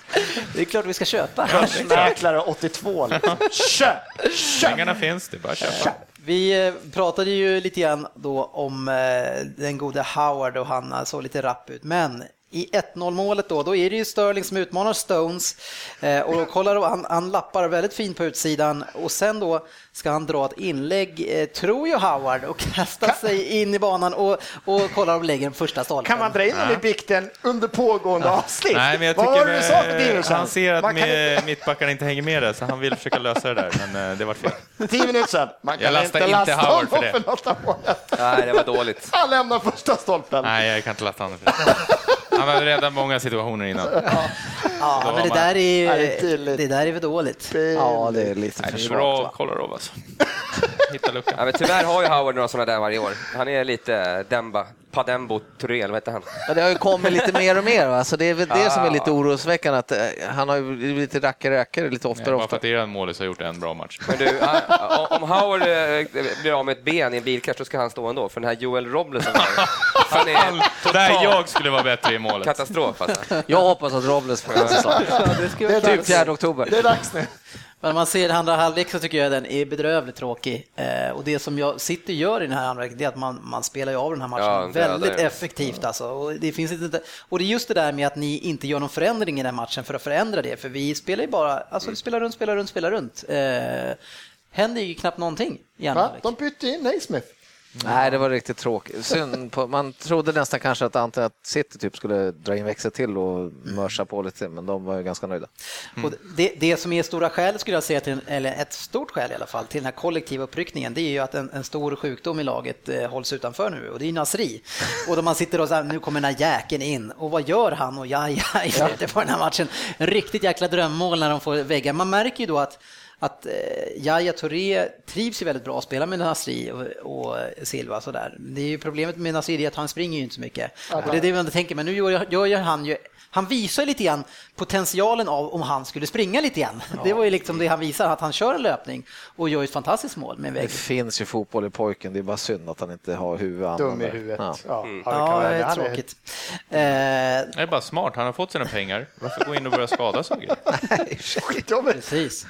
Det är klart vi ska köpa. Börsmäklare 82 liksom. Köp, köp! Pengarna finns, det är bara att köpa. Vi eh, pratade ju lite grann då om eh, den gode Howard och han såg lite rapp ut, men i 1-0 målet då, då är det ju Sterling som utmanar Stones eh, och då kollar då, han, han lappar väldigt fint på utsidan och sen då ska han dra ett inlägg, eh, tror ju Howard, och kasta sig in i banan och, och kollar om lägger den första stolpen. Kan man dra in den i bikten under pågående avsnitt? Nej, men jag Vad var det du sa för han ser att kan med, (laughs) mittbackarna inte hänger med där, så han vill försöka lösa det där, men eh, det var fel. inte, (laughs) tio minuter sedan. Man kan Jag lastar inte inte lasta Howard för honom det. för. Nej, det var dåligt. Han lämnar första stolpen. Nej, jag kan inte lasta honom för det. (laughs) Han hade redan många situationer innan. Ja, Då men det där är, Ja, det där är väl dåligt. Ja, det är lite för det är svagt. bra? Kolarov alltså. (laughs) Hitta luckan. Ja, men tyvärr har ju Howard några sådana där varje år. Han är lite Demba, Padembo Touré, eller vad heter han? Men det har ju kommit lite mer och mer. Va? Så det är väl det som är lite Ja. oroväckande. Att, eh, han har ju blivit lite rackare rackare lite Ja, oftare. bara för ofta. att eran målis har gjort en bra match. Men du, han- om Howard eh, blir av med ett ben i en bilkrasch, då ska han stå ändå. För den här Joel Robles (laughs) han är Där total jag skulle vara bättre i målet. katastrof alltså. Jag hoppas att Robles får en säsong. Det ska Typ 4 oktober. Det är dags nu. Men man ser andra halvlek så tycker jag den är bedrövligt tråkig. Eh, och det som jag City gör i den här andra halvlek, det är att man, man spelar ju av den här matchen Ja, väldigt det. effektivt alltså. Och det, finns inte, och det är just det där med att ni inte gör någon förändring i den här matchen för att förändra det, för vi spelar ju bara, alltså vi spelar runt, spelar runt, spelar runt. Eh, händer ju knappt någonting i andra halvlek. De bytte in Naismith. Nej, det var riktigt tråkigt. Synd på, man trodde nästan kanske att Ante att City typ skulle dra in växel till och mörsa på lite, men de var ju ganska nöjda. Och det, det som är stora skäl skulle jag säga, till, eller ett stort skäl i alla fall, till den här kollektiva uppryckningen, det är ju att en, en stor sjukdom i laget eh, hålls utanför nu och det är Nasri. Och då man sitter och så här, nu kommer den här jäkeln in och vad gör han och ja, ja, i slutet på den här matchen? En riktigt jäkla drömmål när de får väggar. Man märker ju då att att eh, Yahya Touré trivs ju väldigt bra att spela med Nasri och, och Silva sådär. Det är ju problemet med Nasri är att han springer ju inte så mycket. Och det är det man tänker, men nu gör, gör ju han ju han visar lite grann potentialen av om han skulle springa lite grann. Det var ju liksom det han visar, att han kör en löpning och gör ett fantastiskt mål med Det finns ju fotboll i pojken, det är bara synd att han inte har huvudet Dum i huvudet. Ja. Ja, Mm. ja, det Ja, är tråkigt. Eh, Det är bara smart, han har fått sina pengar. Varför gå in och börja skada saker? (laughs) Precis.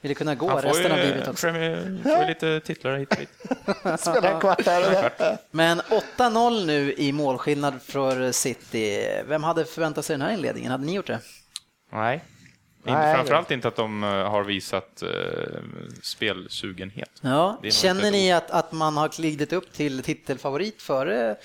Vill kunna gå Han resten av ju, livet också. Premier, får ju lite titlar hit och dit. (laughs) Spela en kvart här och där. Men 8-0 nu i målskillnad för City. Vem hade förväntat sig den här inledningen? Hade ni gjort det? Nej. Inte, Nej, framförallt inte att de eh, har visat eh, spelsugenhet. Ja. Känner ni att, att man har glidit upp till titelfavorit före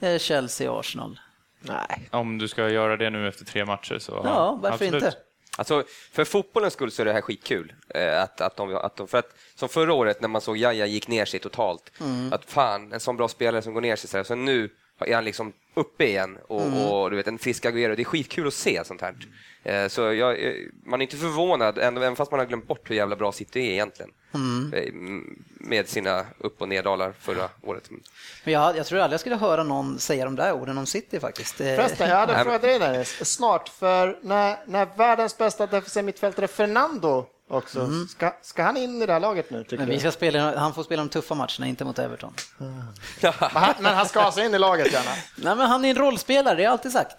eh, Chelsea och Arsenal? Nej. Om du ska göra det nu efter tre matcher så Ja, varför absolut. inte? Alltså, för fotbollens skull så är det här skitkul. Eh, att, att de, att de, för att, som förra året när man såg Jaja gick ner sig totalt. Att fan, en sån bra spelare som går ner sig så här. Så nu är han liksom uppe igen och, och du vet, en frisk Agüero. Det är skitkul att se sånt här. Eh, så jag, eh, man är inte förvånad, även fast man har glömt bort hur jävla bra City är egentligen. Eh, m- Med sina upp och neddalar förra året. Men jag, jag tror aldrig jag skulle höra någon säga de där orden om City faktiskt. Eh, Förresten, jag hade frågat dig Dennis, snart, för när, när världens bästa defensiva mittfältare Fernando också, ska, ska han in i det här laget nu tycker Men vi ska spela, han får spela de tuffa matcherna, inte mot Everton. Men han, men han ska alltså in i laget gärna? (laughs) Nej, men han är en rollspelare, det har jag alltid sagt.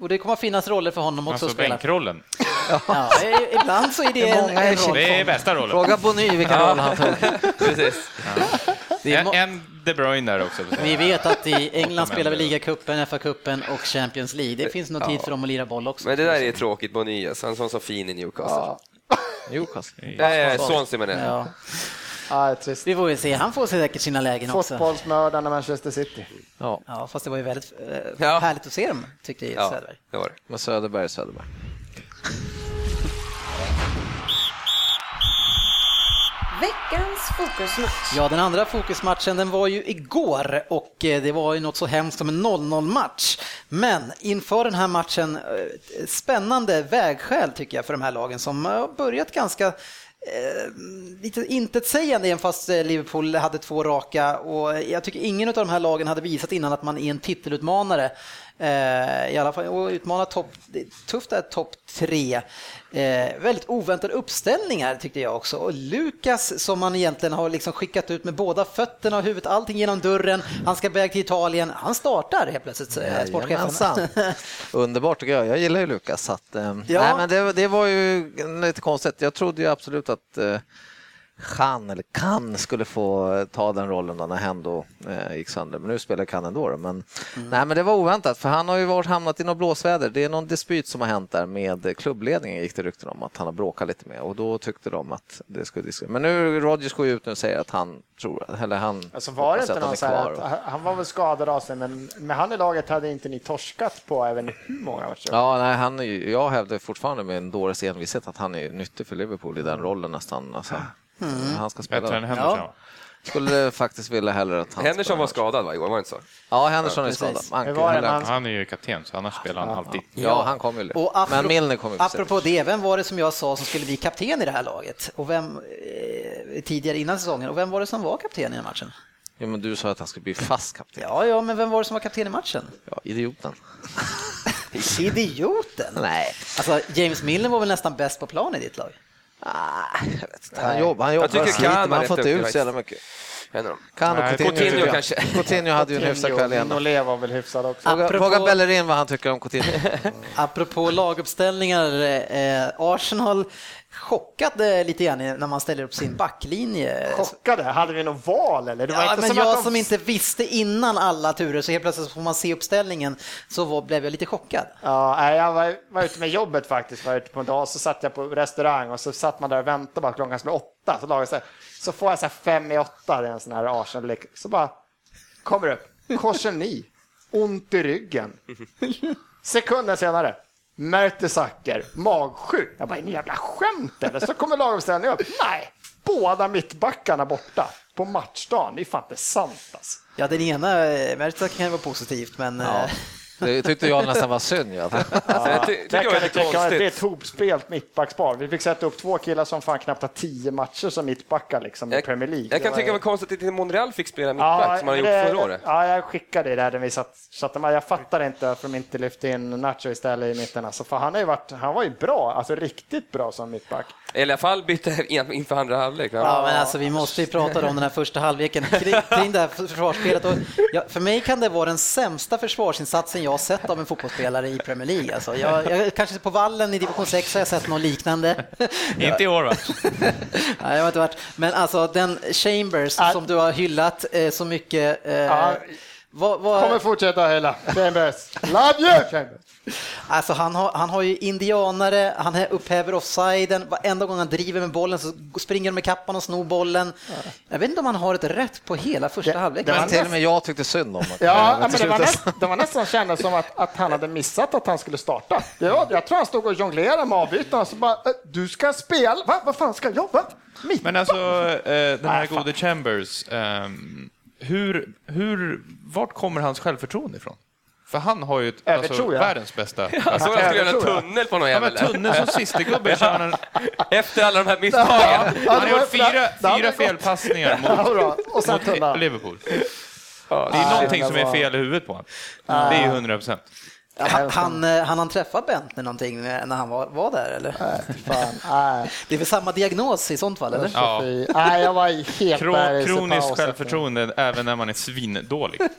Och det kommer att finnas roller för honom också Alltså att spela. bänkrollen. Ja, ibland så är det en, roll. Det är bästa rollen. Fråga Bonny vilken roll han tog. (laughs) Precis. Det är En, De Bruyne där också. Vi vet att i England spelar vi ligacupen, FA-cupen och Champions League. Det finns nog tid för dem att lira boll också. Men det där är tråkigt Nyes, han är sån så fin i Newcastle. Ja, Newcastle. Nej, Swansea menar jag. Ja, ja, trist. vi får väl se. Han får säkert sina lägen också. Fotbollsmördarna Manchester City. Ja, Ja, fast det var ju väldigt eh, Ja. härligt att se dem, tyckte jag, Ja, Söderberg. det var det. men Söderberg är Söderberg. Veckans fokusmatch. Ja, den andra fokusmatchen den var ju igår och eh, det var ju något så hemskt som en 0-0-match. Men inför den här matchen, eh, spännande vägskäl tycker jag för de här lagen som har börjat ganska eh, lite intetsägande även fast eh, Liverpool hade två raka och jag tycker ingen av de här lagen hade visat innan att man är en titelutmanare. Eh, I alla fall, och utmana topp, det är tufft att topp tre. Eh, väldigt oväntade uppställningar tyckte jag också. Och Lukas som man egentligen har liksom skickat ut med båda fötterna och huvudet, allting genom dörren. Han ska iväg till Italien. Han startar helt plötsligt, eh, sportchefen. (laughs) Underbart tycker jag. Jag gillar ju Lukas. Så att, eh, Ja. nej, men det, det var ju lite konstigt. Jag trodde ju absolut att Chan eller Kan skulle få ta den rollen då när Hendo eh, gick sönder. Men nu spelar Kan ändå. Då. Men, nej, men det var oväntat för han har ju varit hamnat i något blåsväder. Det är någon dispyt som har hänt där med klubbledningen gick det rykten om att han har bråkat lite med och då tyckte de att det skulle diskuteras. Men nu Rodgers går ju ut nu och säger att han tror, eller han Alltså var det inte någon så här att han- var väl skadad av sig, men med han i laget hade inte ni torskat på även hur många matcher? Ja, nej, han jag hävdar fortfarande med en dåres envishet att han är nyttig för Liverpool i den rollen nästan. Alltså, Han ska spela. Bättre än Henderson. Ja. Skulle faktiskt vilja hellre att han Henderson var skadad va, Johan? Var det inte så? Ja, Henderson är skadad. Han, Det var han- Han är ju kapten, så annars spelar han alltid. ja, han kommer ju. Och apropå, Men Milner kommer apropå det, vem var det som jag sa som skulle bli kapten i det här laget? Och vem, eh, tidigare innan säsongen, och vem var det som var kapten i den matchen? Ja, men du sa att han skulle bli fast kapten. Ja, ja, men vem var det som var kapten i matchen? Ja, idioten. (laughs) Idioten! Nej, Alltså, James Milner var väl nästan bäst på plan i ditt lag? Ah, jag vet inte. Han jobbar, han jobbar tycker sliter, men han får inte ut så jävla mycket. Kan och Coutinho, Coutinho jag. kanske. (laughs) Coutinho hade ju en hyfsad kväll igen. Nolé var väl hyfsad också. Fråga, Apropå- fråga Bellerin vad han tycker om Coutinho. (laughs) Apropå laguppställningar, eh, Arsenal chockade lite grann när man ställer upp sin backlinje. Chockade? Hade vi något val eller? Det var Ja, inte men som jag de... som inte visste innan alla turer, så helt plötsligt får man se uppställningen, så var, blev jag lite chockad. Ja, jag var, var ute med jobbet faktiskt, var ute på en dag, så satt jag på restaurang och så satt man där och väntade bara klockan skulle åtta, så, lagade så, här, så får jag så här fem i åtta, det är en sån här arsenal så bara kommer det upp, Korseni, ont i ryggen. (laughs) Sekunden senare, Mertesacker, magsjuk. Jag bara, är ni jävla skämt eller? Så kommer laguppställningen upp, nej, båda mittbackarna borta på matchdagen, det är fan inte sant alltså. Ja, den ena, eh, Mertesacker kan ju vara positivt, men... eh, Det tyckte jag nästan var synd. Ja. Där (laughs) det lite det, kan, det är ett hopspelt mittbackspar. Vi fick sätta upp två killar som fan knappt har tio matcher som mittbackar liksom, i Premier League. jag kan Det tycka det var konstigt att inte Monreal fick spela mittback som han det- gjort förra året. Ja, jag skickade det där när vi satt, satt. Jag fattar inte varför de inte lyfte in Nacho istället i mitten. Alltså, för han, har ju varit, han var ju bra, alltså riktigt bra som mittback. Eller i alla fall bytte (laughs) in- inför andra halvlek. Ja, men alltså vi måste ju prata om den här första halvleken kring, kring det här försvarsspelet. Och ja, för mig kan det vara den sämsta försvarsinsatsen jag har sett av en fotbollsspelare i Premier League. Alltså, jag, jag, kanske på vallen i division 6 har jag sett något liknande. (laughs) Inte i år va? (laughs) Nej, jag har inte varit. Men alltså den Chambers Ah. som du har hyllat eh, så mycket. Eh, Ja. Vad, vad, Kommer fortsätta hela. Chambers. Love you Chambers! Alltså han har, han har ju indianare, han upphäver offsiden, varenda gång han driver med bollen så springer de med kappan och snor bollen. Jag vet inte om han har ett rätt på hela första Det- halvlek. det var Men till och med jag tyckte synd om Ja, men det, var näst, det var nästan kändes som att, att han hade missat att han skulle starta. Det var, jag tror han stod och jonglerade med avbytarna och så bara, "Eh, du ska spela? Va? Vad fan ska jag? Va? Mitt? Men alltså, eh, den här Nej, gode Chambers, ehm, hur, hur, vart kommer hans självförtroende ifrån? För han har ju ett, alltså, Övertro, ja. världens bästa (laughs) Jag såg att han skulle göra en tunnel på någon Ja, men jävel. tunneln som sistegubbe (laughs) kör han, Efter alla de här misstagen. Ja, han har gjort fyra, fyra felpassningar Ja, mot, bra. Och sen mot. Liverpool. Ja, Det är någonting som är fel i huvudet på honom. Det är ju 100 procent. Ja, han, han, eh, han, han träffa Bentner någonting när han var, var där eller? Nej, fan, nej. (laughs) Det är väl samma diagnos i sånt fall eller? Ja. Nej, jag var helt Kro, bergis i kroniskt självförtroende även när man är svindålig. (laughs)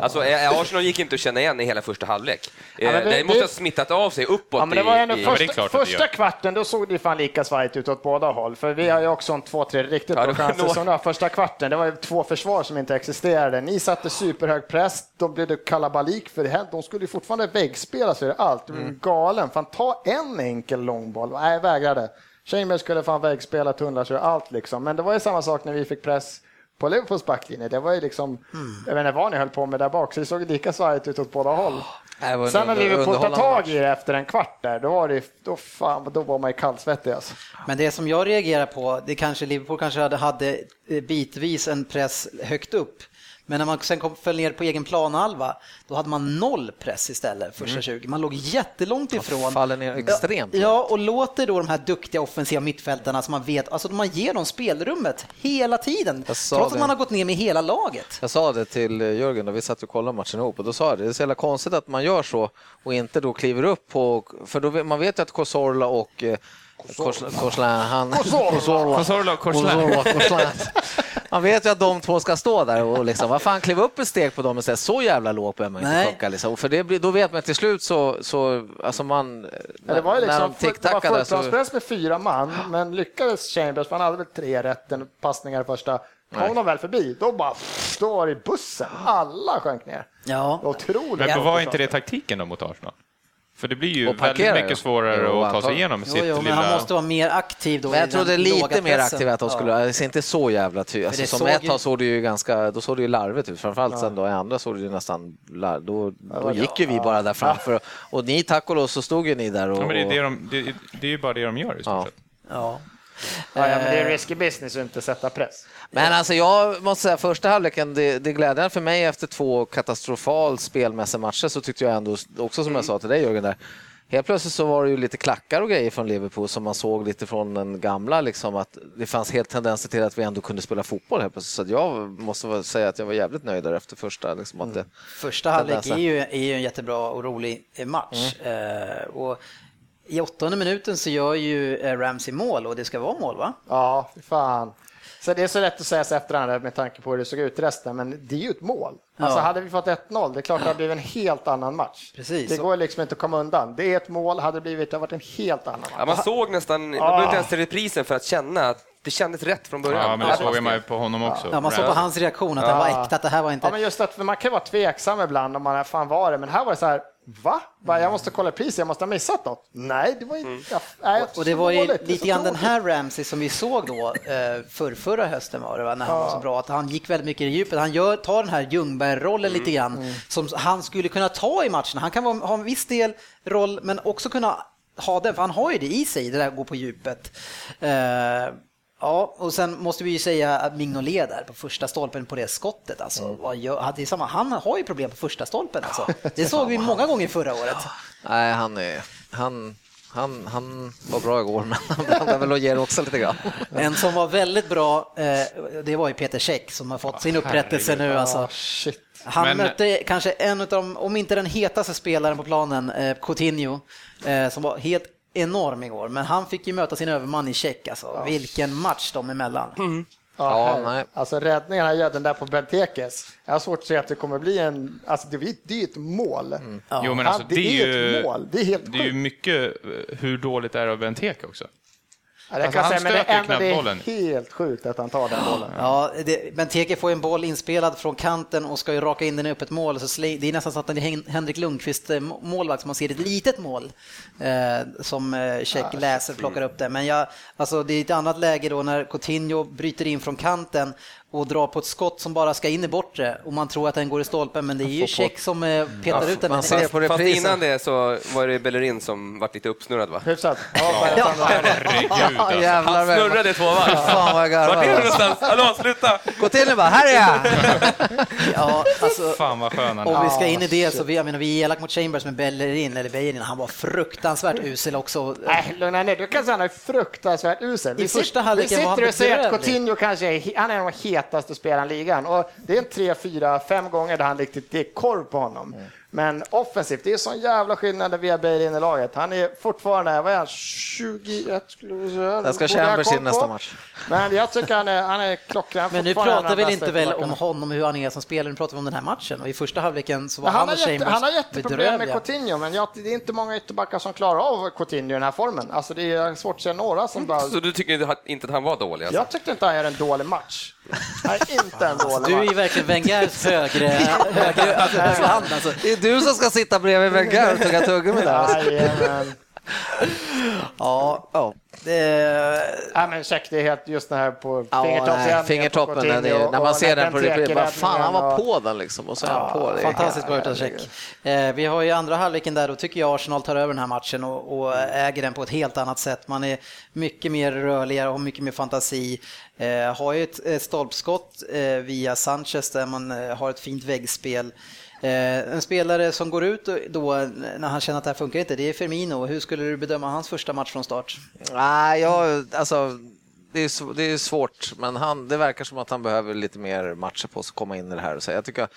Alltså, eh, Arsenal gick inte att känna igen i hela första halvlek. Eh, men det- det måste det- ha smittat av sig uppåt. Ja, men det var ändå i, Ja, första, första kvarten, då såg det fan lika svajigt ut åt båda håll. För vi har ju också en två, tre riktigt Ja, bra chanser som var. Första kvarten, det var ju två försvar som inte existerade. Ni satte superhög press, då blev det kalabalik för det. De skulle ju fortfarande väggspela så är det allt. Du är Mm. galen. Fan, ta en enkel långboll. Nej, jag vägrade. Chambers skulle fan väggspela, tunnlar så allt liksom. Men det var ju samma sak när vi fick press på Liverpools backlinje. Det var ju liksom, jag vet inte vad ni höll på med där bak, så det såg lika svajigt ut åt båda håll. En Sen när Liverpool tar tag i det efter en kvart där, då var, det, då, fan, då var man ju kallsvettig alltså. Men det som jag reagerar på, det kanske Liverpool kanske hade, hade eh, bitvis en press högt upp. Men när man sen kom, föll ner på egen planhalva, då hade man noll press istället första 20. Man låg jättelångt ifrån. faller ner extremt. Ja, och låter då de här duktiga offensiva mittfältarna som man vet, alltså man ger dem spelrummet hela tiden. Trots det. att man har gått ner med hela laget. Jag sa det till eh, Jörgen när vi satt och kollade matchen ihop och då sa jag det, det är så jävla konstigt att man gör så och inte då kliver upp på, för då, man vet ju att Kosorla och Kors- Korslan, han... Kosorla. Kosorla och Korslan. Kosorla, Korslan. Man vet ju att de två ska stå där och liksom, vad fan, kliva upp ett steg på dem och säga så jävla lågt behöver man inte Nej. plocka. Liksom. För det blir, då vet man till slut så, så alltså man... Ja, det var ju när liksom, de full- det var så... fullplanspress med fyra man, men lyckades Chambers, för han hade väl tre rätten passningar första, kom de väl förbi, då bara, då var det bussen, alla sjönk ner. Ja. Otroligt. Men var inte det taktiken då mot Arsenal? För det blir ju väldigt mycket ja. svårare Jo, att ta sig igenom Jo, sitt jo, men lilla... han måste vara mer aktiv då. Men jag trodde lite mer aktivt att de skulle, Ja. det ser inte så jävla tydligt. Alltså, som såg ett ju- tag såg det ju ganska, då såg det ju larvigt ut, framförallt sen då i andra såg det ju nästan, lar- då, då gick ju vi bara där framför och ni tack och lov så stod ju ni där och... Ja, men det, är det, de, det, det är ju bara det de gör i stort Ja. sett. Ja. Ja, ja, men det är risky business att inte sätta press. Men alltså jag måste säga första halvleken, det, det är glädjande för mig efter två katastrofalt spelmässiga matcher så tyckte jag ändå, också som jag sa till dig Jörgen där, Helt plötsligt så var det ju lite klackar och grejer från Liverpool som man såg lite från den gamla, liksom att det fanns helt tendenser till att vi ändå kunde spela fotboll helt plötsligt. Så jag måste säga att jag var jävligt nöjd där efter första. Liksom, att det, Första halvlek är ju, är ju en jättebra och rolig eh, match. Eh, och I åttonde minuten så gör ju eh, Ramsey mål och det ska vara mål va? Ja, fan. Så det är så lätt att säga sig efterhand med tanke på hur det såg ut i resten, men det är ju ett mål. Alltså Ja. hade vi fått 1-0, det är klart det hade blivit en helt annan match. Precis. Det går liksom inte att komma undan. Det är ett mål, hade det blivit, det hade varit en helt annan match. Ja, man såg nästan, man behövde inte ens se reprisen för att känna att det kändes rätt från början. Ja, men det såg man ju på honom också. Ja, man såg på hans reaktion att det var äkta, att det här var inte... Ja, men just att man kan vara tveksam ibland om man är fan var det, men här var det så här, va? Jag måste kolla priset, jag måste ha missat något. Nej, det var ju... Mm. Ja, nej, Och det var ju dåligt, lite grann den här Ramsey som vi såg då eh, för förra hösten var det va? när han var så bra, att han gick väldigt mycket i djupet. Han gör, tar den här Ljungberg-rollen Mm. lite grann som han skulle kunna ta i matcherna. Han kan ha en viss del roll men också kunna ha den, för han har ju det i sig, det där att gå på djupet. Ja, och sen måste vi ju säga att Mignolet där på första stolpen på det skottet. Alltså, hade samma, han har ju problem på första stolpen. Alltså. Det såg vi (laughs) många gånger förra året. nej, han, är, han, han, han var bra igår, men han blandar väl och ger också lite grann. En som var väldigt bra, eh, det var ju Peter Käck som har fått sin upprättelse nu. Alltså. Han Men- mötte kanske en av de, om inte den hetaste spelaren på planen, eh, Coutinho, eh, som var helt enorm igår. Men han fick ju möta sin överman i Käck. Alltså. Vilken match dem emellan. Ja, Ja, här. nej. Alltså räddningen han gör, den där på Bentekes. Jag har svårt att se att det kommer bli en, alltså det, är- det är ett mål. Jo, men Ja, alltså, det det, är är ju, ett mål. Det är helt det är ju mycket eh, hur dåligt det är av Benteke också. Ja, det alltså, kan han säga, men det, ändå, det är bollen. helt sjukt att han tar den bollen. Ja, det, Benteke får en boll inspelad från kanten och ska ju raka in den i öppet mål. Så sli- det är nästan så att det är Hen- Henrik Lundqvist eh, må- målvakt som man ser ett litet mål eh, som eh, Käck läser plockar upp det. Men jag, alltså, det är ett annat läge då när Coutinho bryter in från kanten och drar på ett skott som bara ska in i bortre och man tror att den går i stolpen men det är ju Käck som eh, petar ut den. man ser på Fast innan det så var det Bellerin som vart lite uppsnurrad va? Hyfsat. Ja, Ja. Herregud alltså. Jävlar, Han snurrade två varv. Fan vad jag Vart är du någonstans? Hallå, sluta! Gå till nu bara, här är jag! (laughs) Ja, alltså, Fan vad skön han. Om vi ska in i det så vi, jag menar, vi är elak mot Chambers med Bellerin, eller Bellerin, han var fruktansvärt usel också. Nej, lugna ner Du kan säga han är fruktansvärt usel. I Vi första halvleken Vi var han sitter och säger att. Coutinho kanske är, han är den hetaste spelaren i ligan. Och det är en tre, fyra, fem gånger där han riktigt, det är korv på honom. Men offensivt, det är sån jävla skillnad när vi har Bale in i laget. Han är fortfarande, vad är han, 21 skulle vi säga. Ska jag ha Chambers in nästa match. Men jag tycker han är, han är klockren. Men nu pratar vi inte väl om honom och hur han är som spelare, nu pratar vi om den här matchen. Och i första halvleken så var Men han, han, har och Chambers han har jätteproblem med. Coutinho, men jag, det är inte många ytterbackar som klarar av Coutinho i den här formen. Alltså det är svårt att se några som bara... Så du tycker inte- inte att han var dålig? Alltså? Jag tyckte inte han gör en dålig match. Är inte en dålig Du är ju verkligen Wengers högre, högre alltså, hand alltså. Det är du som ska sitta bredvid Wenger och tugga tuggummi där. Jajamän. Ja, ja. Det, Ja, men check, det är helt just det här på Ja, nej, fingertoppen, när, Coutinho det, när man ser den på bara Benteke-räddningen fan han var på den liksom och så är han på det. Fantastiskt bra utav check. Eh, vi har ju andra halvleken där, då tycker jag Arsenal tar över den här matchen och, och äger den på ett helt annat sätt. Man är mycket mer rörligare och mycket mer fantasi. Eh, har ju ett, ett stolpskott eh, via Sanchez där man eh, har ett fint väggspel. Eh, en spelare som går ut då när han känner att det här funkar inte, det är Firmino. Hur skulle du bedöma hans första match från start? Nej, jag, alltså, det, är, det är svårt, men han, det verkar som att han behöver lite mer matcher på sig att komma in i det här. Så jag tycker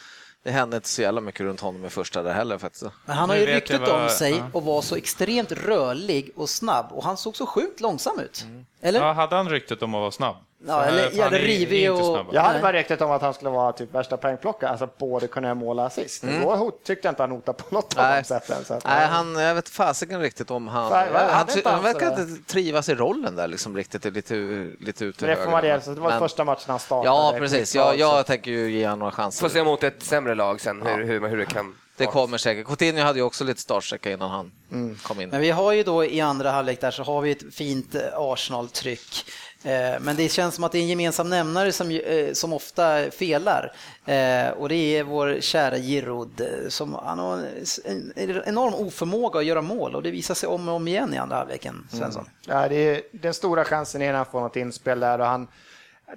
det hände inte så jävla mycket runt honom i första där heller faktiskt. Men han har ju ryktet vad- om sig och var så extremt rörlig och snabb och han såg så sjukt långsam ut. Eller? Ja, hade han ryktet om att vara snabb? Ja, För- eller- för ja, han det rivig och-. Jag hade bara ryktet om att han skulle vara typ värsta poängplockaren, alltså både kunna göra mål och assist. Då hot- tyckte jag inte han hotade på något av Nej. de sätten. Så att, Nej, han, jag vet fasiken riktigt om han... Nej, vad- han, inte han han verkar inte trivas i rollen där liksom riktigt, lite, lite ute Men det får man det, så det var Men- första matchen han startade. Ja, precis. Jag, jag tänker ju ge honom några Får chanser. se mot ett sämre lag sen, hur, hur, hur det kan... Det kommer säkert. Coutinho hade ju också lite startsträcka innan han Mm. kom in. Men vi har ju då i andra halvlek där så har vi ett fint eh, Arsenal-tryck. Eh, Men det känns som att det är en gemensam nämnare som, eh, som ofta felar. Eh, Och det är vår kära Giroud som han har en en enorm oförmåga att göra mål och det visar sig om och om igen i andra halvleken, Svensson. Ja, det är, den stora chansen är när han får något inspel där och han,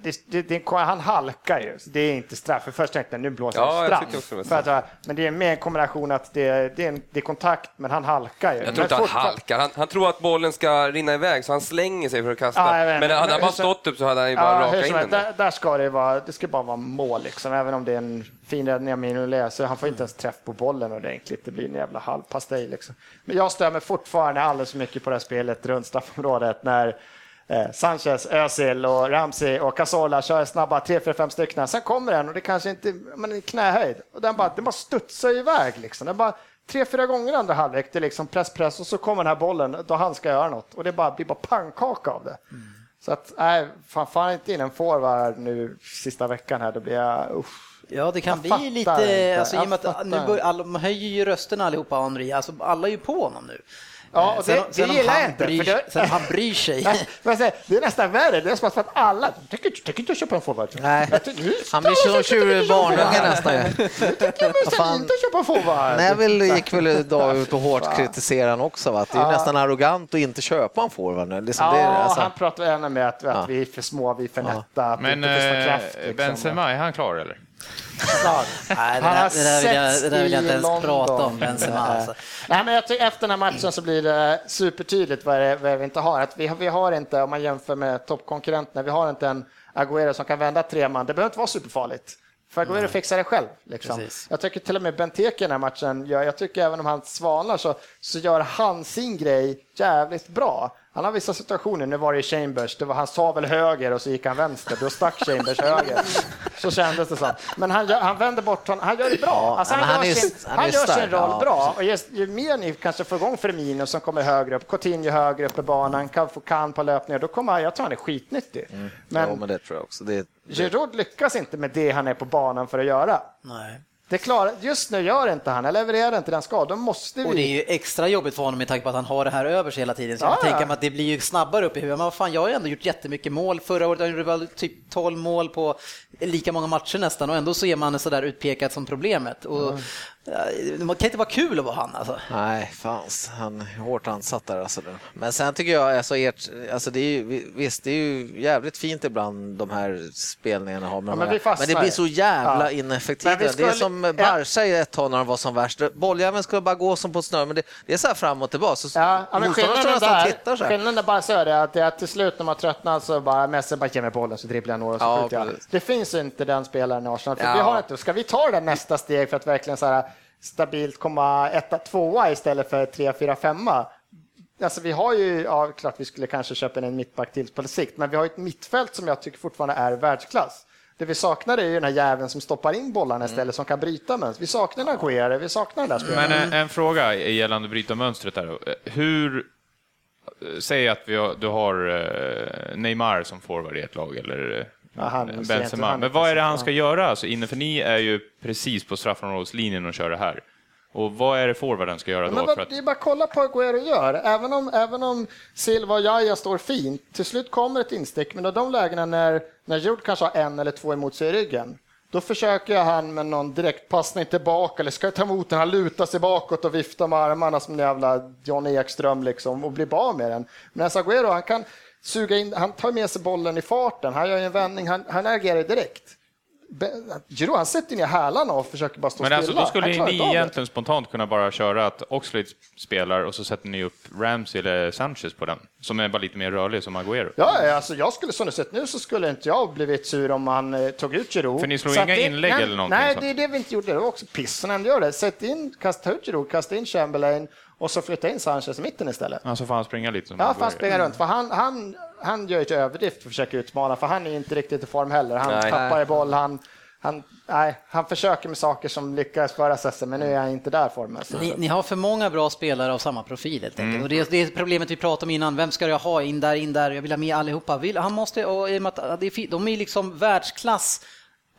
det, det, det, han halkar ju. Det är inte straff. För först tänkte jag nu blåser Ja, jag straff. var För att, men det är mer en kombination att det, det, är, en, det är kontakt, men han halkar ju. Jag tror Men inte han halkar. Han, han tror att bollen ska rinna iväg, så han slänger sig för att kasta. Ja, jag men hade han bara stått upp så hade han ju bara Ja, rakat in den. där. där, ska det vara, det ska bara vara mål liksom, även om det är en fin räddning av Mignolet, så han får inte ens träff på bollen ordentligt, det blir en jävla halvpastej liksom. Men jag stör mig fortfarande alldeles för mycket på det här spelet runt straffområdet när eh, Sanchez, Özil och Ramsey och Cazorla kör snabba 3-4-5 stycken. Sen kommer den och det kanske inte, men i knähöjd. Och den bara, den bara studsar iväg liksom. Den bara, tre, fyra gånger andra halvlek, det är liksom press, press och så kommer den här bollen då han ska göra något och det bara, blir bara pannkaka av det. Så att, nej, fan, fan inte in en forward nu sista veckan här, då blir jag, usch. Ja, det kan Jag bli lite, inte, alltså, i och med att nu fattar bör, alla, de höjer ju rösterna allihopa, Henri, alltså alla är ju på honom nu. Ja, Eh, och sen, det- det sen om gillar jag han inte, Bryr, för det- Sen han bryr sig. (laughs) Nej, men säger, det är nästan värre, det är som att för att alla, tänker tänker inte köpa en forward. Nej. Tycker, Han blir som tjurig barnunge nästan. Jag ska inte köpa en forward. Neville gick väl idag ut och hårt kritiserade han också. Va? Att det är nästan arrogant att inte köpa en forward. Liksom Ja, det är, alltså, han pratar gärna med att, att Ja. vi är för små, vi är för nätta, Men det inte eh, kraft. Liksom. Benzema, är han klar eller? Nej, det Han där, har det, där vill jag, det där vill jag inte i ens London. prata om, Benzema. Alltså. Nej, men jag tycker efter den här matchen så blir det supertydligt vad, det, är- vad vi inte har. Att vi, har- vi har inte, om man jämför med toppkonkurrenterna, vi har inte en Agüero som kan vända tre man. Det behöver inte vara superfarligt. För Agüero fixar det själv. Liksom. Jag tycker till och med Benteke i den här matchen, gör, jag tycker även om han svalnar så, så gör han sin grej jävligt bra. Han har vissa situationer, nu var det i Chambers, det var, han sa väl höger och så gick han vänster, då stack Chambers höger. Så kändes det som. Men han, han vänder bort honom, han gör det bra. Alltså, han, han gör sin, han han gör sin roll ja, bra. Och ju, ju mer ni kanske får igång Firmino som kommer högre upp, Coutinho högre upp i banan, kan få kan på löpningar, då kommer han, jag tror han är skitnyttig. men, Men jo, men det tror jag också. Det, Giroud lyckas inte med det han är på banan för att göra. Nej. Det klarar, just nu gör inte han, han levererar inte den ska. Då måste Och det är vi... ju extra jobbigt för honom med tanke på att han har det här över sig hela tiden. Så jag Ja, kan tänka ja. mig att det blir ju snabbare upp i huvudet. Men vad fan, jag har ju ändå gjort jättemycket mål. Förra året gjorde jag väl typ 12 mål på lika många matcher nästan och ändå så är man sådär utpekad som problemet. Och, ja, Det kan inte vara kul att vara han alltså. Nej, fanns. Han är hårt ansatt där. Alltså. Men sen tycker jag, alltså, ert, alltså, det är ju, visst, det är ju jävligt fint ibland de här spelningarna har med Ja, de men men det blir så jävla Ja. ineffektivt. Det är som. Barca i ett tag när de var som värst. Bolljäveln skulle bara gå som på snöre, men det, det är så här fram och tillbaka. Så Ja, ja, men motståndaren står skillnaden nästan tittar så här. skillnaden där bara så är det att, det är att till slut när man tröttnar så bara Messi bara ger mig bollen så dribblar jag några och så Ja, skjuter jag. Det finns inte den spelaren i Arsenal. För Ja. vi har inte, ska vi ta det nästa steg för att verkligen så här stabilt komma etta, tvåa istället för tre, fyra, femma. Alltså vi har ju, ja klart vi skulle kanske köpa in en mittback till på sikt, men vi har ett mittfält som jag tycker fortfarande är världsklass. Det vi saknar är ju den här jäveln som stoppar in bollarna istället, som kan bryta mönster. Vi saknar en Aguero, vi saknar den där spelaren. Men en, en fråga gällande bryta mönstret där. då. Hur... Säg att vi har, du har eh, Neymar som forward i ett lag, eller Inte- Benzema. Men vad är det han ska göra? Alltså, inne, för ni är ju precis på straffområdeslinjen och kör det här. Och vad är det forwarden ska göra Men då? För att, Det är bara att kolla på vad Aguero gör. Även om, även om Silva och Jaja står fint, till slut kommer ett instick, men i de lägena när, när Jude kanske har en eller två emot sig i ryggen, då försöker han med någon direktpassning tillbaka, eller ska ta emot den, han lutar sig bakåt och viftar med armarna som en jävla John Ekström liksom, och blir av med den. Men Aguero, han kan suga in, han tar med sig bollen i farten, han gör en vändning, han, han agerar direkt. Giroud, han sätter ner hälarna och försöker bara stå men stilla. alltså, då skulle Han ni egentligen spontant kunna bara köra att Oxlade spelar och så sätter ni upp Ramsey eller Sanchez på den, som är bara lite mer rörlig som Agüero. Ja, alltså jag skulle som det sett nu så skulle inte jag blivit sur om han eh, tog ut Giroud. För ni slår Så inga det- inlägg nej, eller någonting Nej, sånt? det är det vi inte gjorde. Det var också pissen ändå gör det. Sätt in, kasta ut Giroud, kasta in Chamberlain och så flytta in Sanchez i mitten istället. Ja, så får han springa lite som Ja, Agüero. fast springa runt. För han, han, han gör ett överdrift för att försöka utmana, för han är inte riktigt i form heller. Han Nej. tappar i boll, han, han, nej, han försöker med saker som lyckades förra säsongen, men nu är han inte där formen. Ni, ni har för många bra spelare av samma profil helt enkelt. Och det, är, det är problemet vi pratade om innan. Vem ska jag ha in där, in där? Jag vill ha med allihopa. Vill, han måste, och, i och med att det är, fi- de är liksom världsklass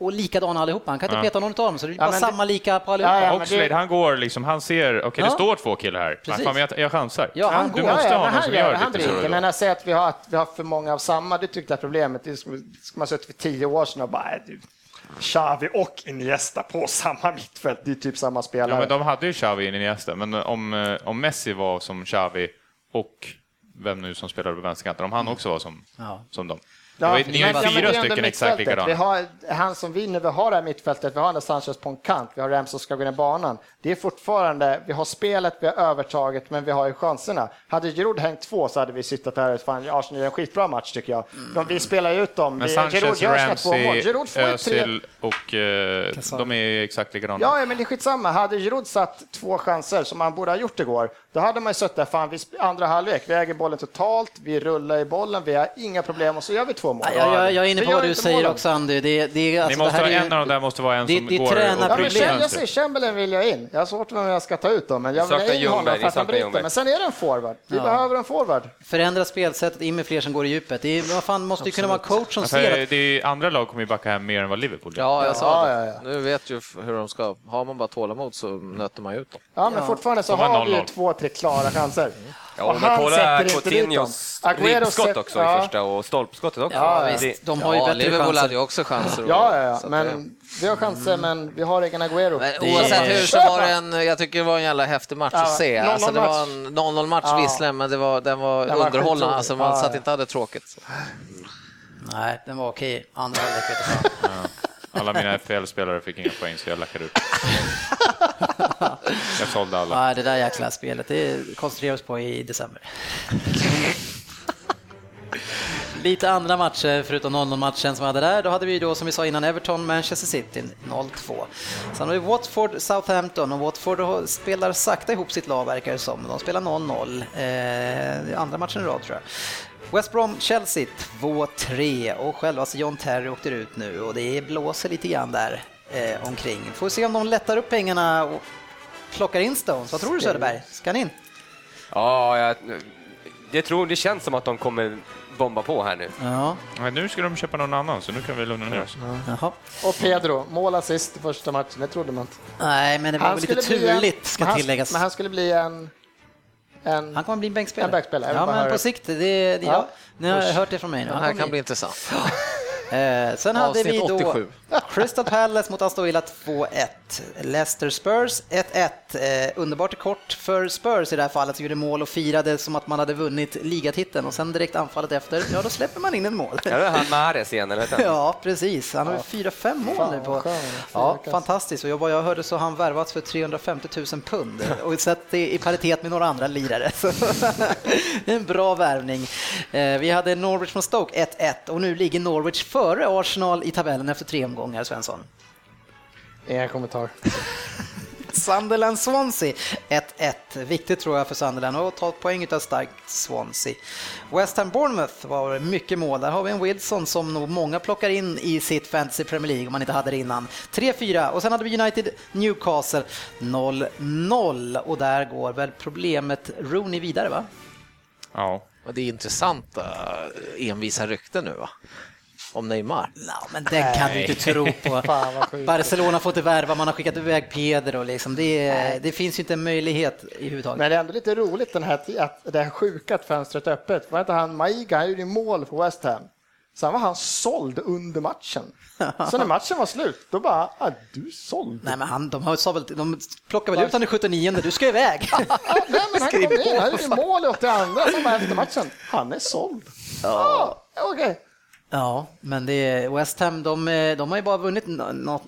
och likadana allihopa. Han kan inte Ja. peta någon av dem, så det är bara men det- samma lika på allihopa. Ja, Ja, ja, Oxlade, det- han går liksom, han ser, okej det Ja. står två killar här. Precis. Fan, men jag, jag chansar. Ja, han du går. måste Ja, ja, ha någon som gör gör det, han lite så. då. Men jag säger att vi har, att vi har för många av samma, det tyckte jag är problemet. Det ska ska man suttit för tio år sedan och bara, äh, du, Xavi och Iniesta på samma mittfält, det är typ samma spelare. Ja, men de hade ju Xavi i Iniesta, men om, eh, om Messi var som Xavi och vem nu som spelade på vänsterkanten, om han också var som, Ja. som dem. Ja, det var, ni ja, men fyra ändå stycken exakt mittfältet. Vi likadana. har, han som vinner, vi har det här mittfältet, vi har den Sanchez på en kant, vi har Rams som ska gå in i banan. Det är fortfarande, vi har spelet, vi har övertaget, men vi har ju chanserna. Hade Giroud hängt två så hade vi suttit här, fan Arsenal gör en skitbra match tycker jag. De, vi spelar ju ut dem. Men Vi- Sanchez, Giroud gör sina två mål. Ramsey, Giroud får ju tre... Özil och eh, de är exakt likadana. Ja, ja, men det är skitsamma. Hade Giroud satt två chanser som han borde ha gjort igår, då hade man ju suttit där, fan, vi andra halvlek, vi äger bollen totalt, vi rullar i bollen, vi har inga problem och så gör vi två mål. jag, jag, jag är inne på vad du säger målen. också, Andy. Det, det, alltså, måste det här är- en av dem där måste vara en det- som det går tränar- Ja, jag säger Chamberlain vill jag in. Jag har svårt med vem jag ska ta ut dem, men jag vill saknar ha in honom för att han bryter. Men sen är det en forward. Vi Ja. behöver en forward. Förändra spelsättet, in med fler som går i djupet. Det är, vad fan, måste ju kunna vara coach som Ja, ser för att det är, andra lag kommer ju backa hem mer än vad Liverpool gör. Ja, jag sa Ja, det. ja, ja. Nu vet ju hur de ska. Har man bara tålamod så nöter man ut dem. Ja, men fortfarande så har vi ju 0-0. två, tre klara chanser. Ja, Och men han kolla Coutinhos ribbskott också ja. i första och stolpskottet också. Ja, Det- visst, de har ju Ja, bättre Liverpool chanser. hade ju också chanser. Ja, ja, ja. Men vi har chanser, men vi har egen Aguero. Men oavsett hur så var det en, jag tycker det var en jävla häftig match Ja, att se. 0-0 Alltså, det var match. en 0-0 match Ja. visserligen, men det var, den var Den var underhållande. Alltså, man Ja, satt ja. inte hade tråkigt. Nej, den var okej. Andra halvlek. Alla mina FL-spelare fick inga poäng så jag lackade ut. jag sålde alla. Ja, det där jäkla spelet, det koncentrerar vi oss på i december. Lite andra matcher förutom 0-0-matchen som vi hade där. Då hade vi då som vi sa innan Everton, Manchester City 0-2. Sen har vi Watford, Southampton och Watford spelar sakta ihop sitt lag verkar det som. De spelar 0-0. Eh, andra matchen i rad tror jag. West Brom, Chelsea 2-3 och självaste John Terry åkte ut nu och det blåser lite grann där eh, omkring. Får se om de lättar upp pengarna och plockar in Stones. Vad tror du Söderberg? Ska han in? Ja, jag, det, tror, det känns som att de kommer bomba på här nu. Ja, Men nu ska de köpa någon annan så nu kan vi lugna ner oss. jaha. Och Pedro, mål assist i första matchen, det trodde man inte. Nej, men det var väl lite bli en- turligt ska han- tilläggas. Men han skulle bli en... en Han kommer bli en bänkspelare. En bänkspelare, Ja, men på det. sikt. Det, det, ja. Ja. Ni har hört det från mig nu. Det här kan bli- intressant. Eh, sen hade vi då 87. Crystal Palace mot Aston Villa 2-1. Leicester Spurs 1-1. Eh, underbart kort för Spurs i det här fallet som gjorde mål och firade som att man hade vunnit ligatiteln och sen direkt anfallet efter, ja då släpper man in en mål. Ja, det är han Mahrez igen, eller vet (laughs) du? Ja, precis. Han har ju fyra, fem mål Fan, nu. På. Ja, fantastiskt. Och jag- vad jag hörde så han värvats för 350 000 pund och sett det i paritet med några andra lirare. Det är (laughs) en bra värvning. Eh, Vi hade Norwich mot Stoke 1-1 och nu ligger Norwich före Arsenal i tabellen efter tre omgångar, Svensson. Ingen kommentar. (laughs) Sunderland-Swansea 1-1. Viktigt tror jag för Sunderland att ta poäng av starkt Swansea. West Ham Bournemouth var mycket mål. Där har vi en Wilson som nog många plockar in i sitt Fantasy Premier League om man inte hade det innan. 3-4 och sen hade vi United Newcastle 0-0 och där går väl problemet Rooney vidare va? Ja. Och det är intressanta envisa rykten nu va? Om Neymar. Ja, men den kan du inte tro på. (laughs) Fan. Barcelona får inte värva, man har skickat iväg Pedro. Liksom. Det, det finns ju inte en möjlighet i huvudtaget. Men det är ändå lite roligt den här, att det här sjuka att fönstret är öppet. Var inte han Maiga, han gjorde ju mål för West Ham. Sen var han såld under matchen. (laughs) Så när matchen var slut, då bara, ah, du såld. Nej, men han, de, har, sa väl, de plockar väl ut honom i 79 du ska iväg. (laughs) Ah, nej, men han kom in, han gjorde mål i 82, sen bara efter matchen, han är såld. Ja, okej. Ja, men det är West Ham, de, de har ju bara vunnit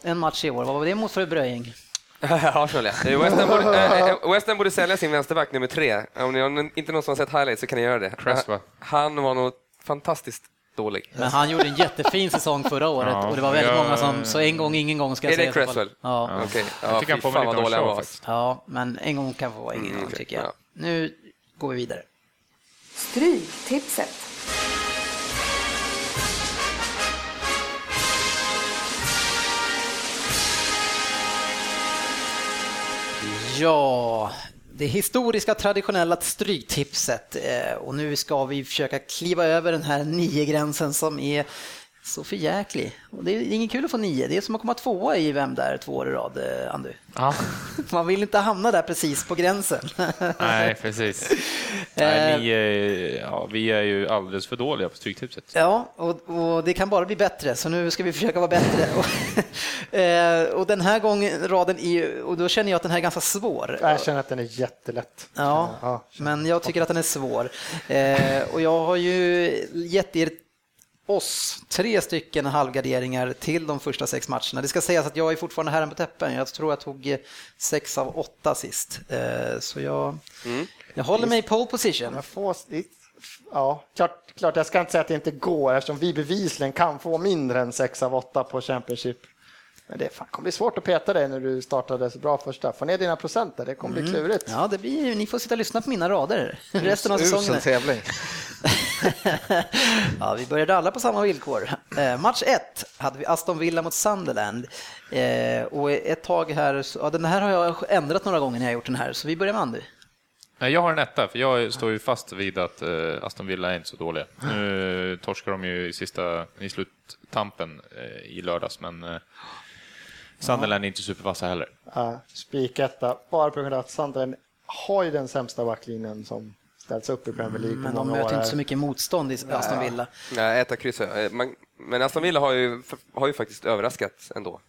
en match i år. Vad var det mot för Bröing? Arsenal, (laughs) ja. Det är West, Ham borde, eh, eh, West Ham borde sälja sin vänsterback nummer tre. Om ni har inte någon som har sett highlights så kan ni göra det. Cresswell. Han var nog fantastiskt dålig. Men han gjorde en jättefin säsong förra året Ja, och det var väldigt jag- många som, så en gång ingen gång ska jag Är det säga. alla fall. Cresswell? Ja. Okej, Jag ja, tycker han fy får fan vad dålig han show var. ja, men en gång kan få vara ingen Mm, gång okej, tycker jag. ja. Nu går vi vidare. Stryktipset. Ja, det historiska traditionella stryktipset. Eh, och nu ska vi försöka kliva över den här nio-gränsen som är så förjäklig. Och det är inget kul att få nio, det är som att komma tvåa i Vem där två år i rad, eh, Andu. Ja. (laughs) Man vill inte hamna där precis på gränsen. (laughs) Nej, precis. (laughs) Nej, ni, är- ja, vi är ju alldeles för dåliga på Stryktipset. Ja, och, och det kan bara bli bättre, så nu ska vi försöka vara bättre. Och, eh, och den här gången, raden är och då känner jag att den här är ganska svår. Jag känner att den är jättelätt. Ja, Ja, men jag tycker att den är svår. Eh, och jag har ju gett er oss tre stycken halvgarderingar till de första sex matcherna. Det ska sägas att jag är fortfarande herren på täppen. Jag tror jag tog eh, sex av åtta sist. Eh, så jag, jag håller mig i pole position. Jag får, ja, klart, klart, jag ska inte säga att det inte går eftersom vi bevisligen kan få mindre än 6 av 8 på Championship. Men det fan, kommer bli svårt att peta dig när du startade så bra första. Få ner dina procent där, det kommer bli klurigt. Ja, det blir, ni får sitta och lyssna på mina rader resten av Usel säsongen. tävling. (laughs) (laughs) ja, vi började alla på samma villkor. Eh, match 1 hade vi Aston Villa mot Sunderland. Eh, och ett tag här, så- ja, den här har jag ändrat några gånger när jag har gjort den här, så vi börjar med Andy. Nej, Jag har en etta, för jag står ju fast vid att eh, Aston Villa är inte så dåliga. Nu torskar de ju i, sista, i sluttampen eh, i lördags, men eh, Sunderland är inte supervassa heller. Ja, Spiketta, bara på grund av att Sunderland har ju den sämsta backlinjen som ställts upp i Premier League Men på de många möter år. inte så mycket motstånd i Aston Villa. Nej, äta kryss. eh, Men Aston Villa har ju, har ju faktiskt överraskat ändå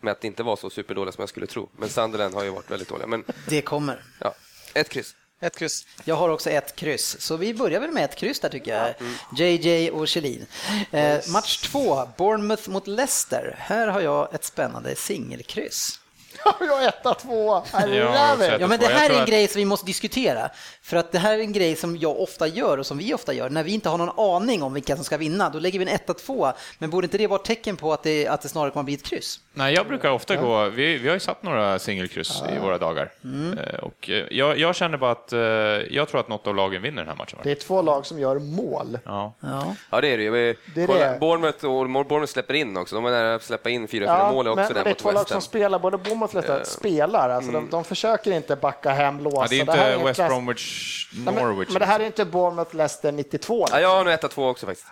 med att inte vara så superdåliga som jag skulle tro. Men Sunderland har ju varit väldigt dåliga. Men Det kommer. ja, ett kryss. Ett kryss. Jag har också ett kryss, så vi börjar väl med ett kryss där tycker jag. JJ och Kjellin. Eh, match två, Bournemouth mot Leicester. Här har jag ett spännande singelkryss. (laughs) jag har etta, tvåa. Ja. Ja, men det här är en grej som vi måste diskutera. För att det här är en grej som jag ofta gör och som vi ofta gör. När vi inte har någon aning om vilka som ska vinna, då lägger vi en 1-2. Men borde inte det vara ett tecken på att det, att det snarare kommer att bli ett kryss? Nej, jag brukar ofta gå, vi, vi har ju satt några singelkryss i våra dagar. Eh, Och eh, jag, jag känner bara att, eh, jag tror att något av lagen vinner den här matchen. Det är två lag som gör mål. Ja. Ja. Ja, det är det ju. Det är det. Bournemouth och Bournemouth släpper in också. De är nära att släppa in fyra, fyra mål också men, där men det är två lag som spelar, både Bournemouth och Leicester spelar. Alltså de, de försöker inte backa hem, låsa. Ja, det är Det här inte en West klass- Bromwich, Nej, men, Norwich. men det här är inte Bournemouth, Leicester 92. Ja, jag har nog etta två också faktiskt.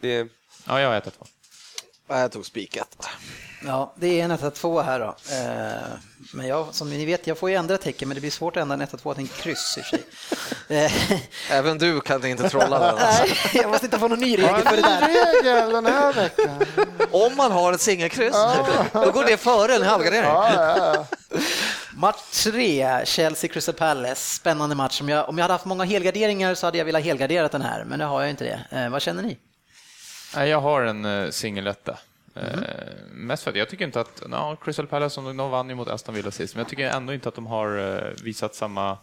Det är... Ja, jag har ett två. Ja, Jag tog spikat. Ja, det är en 1-2 här då. Eh, Men jag, som ni vet, jag får ju ändra tecken, men det blir svårt att ändra en 1-2 till en kryss i och för sig. (laughs) Eh, Även du kan inte trolla den. Alltså. (laughs) Nej, jag måste inte få någon ny regel för det där. regel den här veckan. Om man har ett singelkryss, då går det före en halvgardering. Ja, ja, ja. Match tre, Chelsea Crystal Palace. Spännande match. Om jag, om jag hade haft många helgarderingar så hade jag velat helgardera den här, men det har jag inte det. Eh, vad känner ni? Nej, jag har en uh, singeletta. Mhm. Eh, mest för att jag tycker inte att, no, Crystal Palace de, de vann ju mot Aston Villa sist, men jag tycker ändå inte att de har eh, visat samma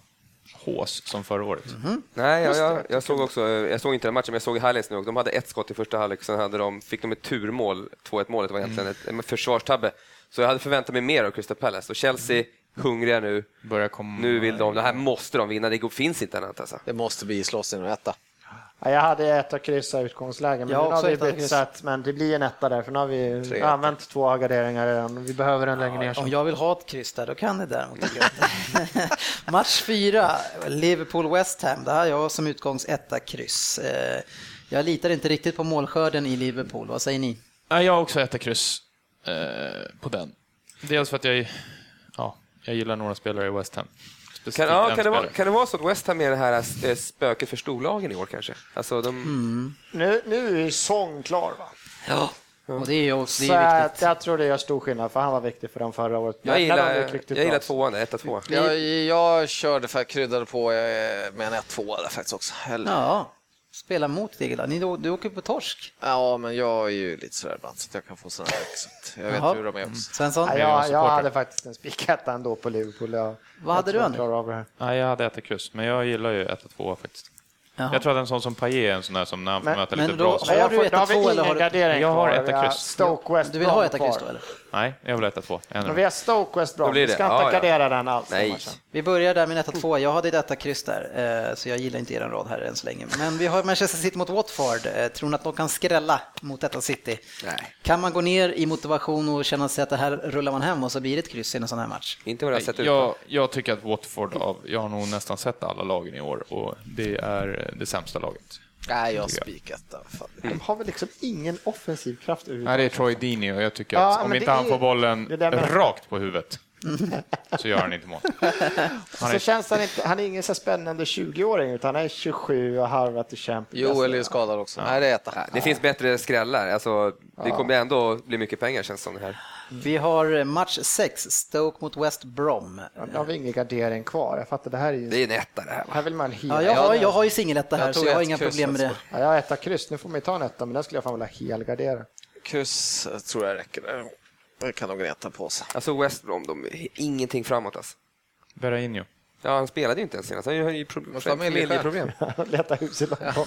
hås som förra året. Mhm. Nej, jag, jag, jag såg också, jag såg inte den matchen, men jag såg highlights nu också. De hade ett skott i första halvlek, sen hade de, fick de ett turmål, 2-1 målet var egentligen ett, en försvarstabbe. Så jag hade förväntat mig mer av Crystal Palace. Och Chelsea hungriga nu. Börjar komma... Nu vill de, det här måste de vinna, det går- finns inte annat alltså. Det måste bli islossning och etta. Ja, jag hade ett och kryssa i utgångsläge, men Jag nu har vi bytt sätt. Men det blir en etta där, för nu har vi Tre använt två garderingar redan. Vi behöver en längre ner. Om jag vill ha ett kryss där, då kan det däremot. (laughs) Match fyra, Liverpool-West Ham. Där har jag som utgångs etta kryss. Eh, Jag litar inte riktigt på målskörden i Liverpool. Vad säger ni? Ja, jag har också ett kryss eh, på den. Dels för att jag, ja, jag gillar några spelare i West Ham. Kan, ja, kan, det vara, kan det vara så att West Ham är det här eh, spöket för storlagen i år kanske? Alltså de, Mm. Nu, nu är ju Song klar, va? Ja. Och det är också, det Så är viktigt. jag tror det gör stor skillnad, för han var viktig för dem förra året. jag gillar, jag gillar tvåan, etta, två. Jag, jag körde för kryddade på eh, med en 1-2 där faktiskt också. Eller, Ja, spela mot Degerla. Ni, du åker på torsk. Ja, men jag är ju lite sådär ibland så att jag kan få sådana här så att Jag vet Jaha. hur de är också. Svensson, Ja, jag jag, hade faktiskt en spiketta ändå på Liverpool. Jag, Vad hade jag du, av det här. Nej, jag hade ett kryss, men jag gillar ju 1-2 faktiskt. Jaha. Jag tror att en sån som Payet är en sån där som när han får möta men lite då- bra har du får- ett då har vi två eller har du- gardering Jag har kvar. ett Vi har kryss. Stoke West du vill ha Brom ett kvar. kryss då eller? Nej, jag vill 1-2. En Men vi har Stoke West Brom. Vi ska inte Ja, ja. gardera den alls. Nej. Vi börjar där med 1 2 Jag hade detta kryss där, eh, så jag gillar inte er rad här än så länge. Men vi har Manchester City mot Watford. Eh, Tror ni att de kan skrälla mot detta City? Nej. Kan man gå ner i motivation och känna sig att det här rullar man hem och så blir det ett kryss i en sån här match? Inte vad det har sett ut. Jag, jag tycker att Watford, av, jag har nog nästan sett alla lagen i år och det är det sämsta laget. Nej, jag jag. spikat där. Fan. De har väl liksom ingen offensiv kraft Nej, överhuvudtaget. det är Troy Deeney och jag tycker Ja, att om inte han är- får bollen rakt på huvudet så gör han inte mål. (laughs) Han Så är, känns han inte, han är ingen så spännande 20-åring utan han är 27 och harvat i Champions Jo, eller är skadad också. Nej, det är. Ja, Det finns bättre skrällar. Alltså, det kommer ändå bli mycket pengar känns det som det här. Vi har match 6, Stoke mot West Brom. Nu har vi ingen gardering kvar. Jag fattar, det här är ju... Det är en etta det här. Här vill man hel... Ja, jag, har, jag har ju singeletta här Jag så jag har inga problem med det. Ja, jag har etta kryss. Nu får man ju ta en etta, men den skulle jag fan vilja helgardera. Kryss eh, tror jag räcker. Det kan de gneta på sig. Alltså West Brom, de är ingenting framåt alltså. Berrainho. Ja, han spelade ju inte ens senast. Han har ju familjeproblem. (laughs) Leta hus i London.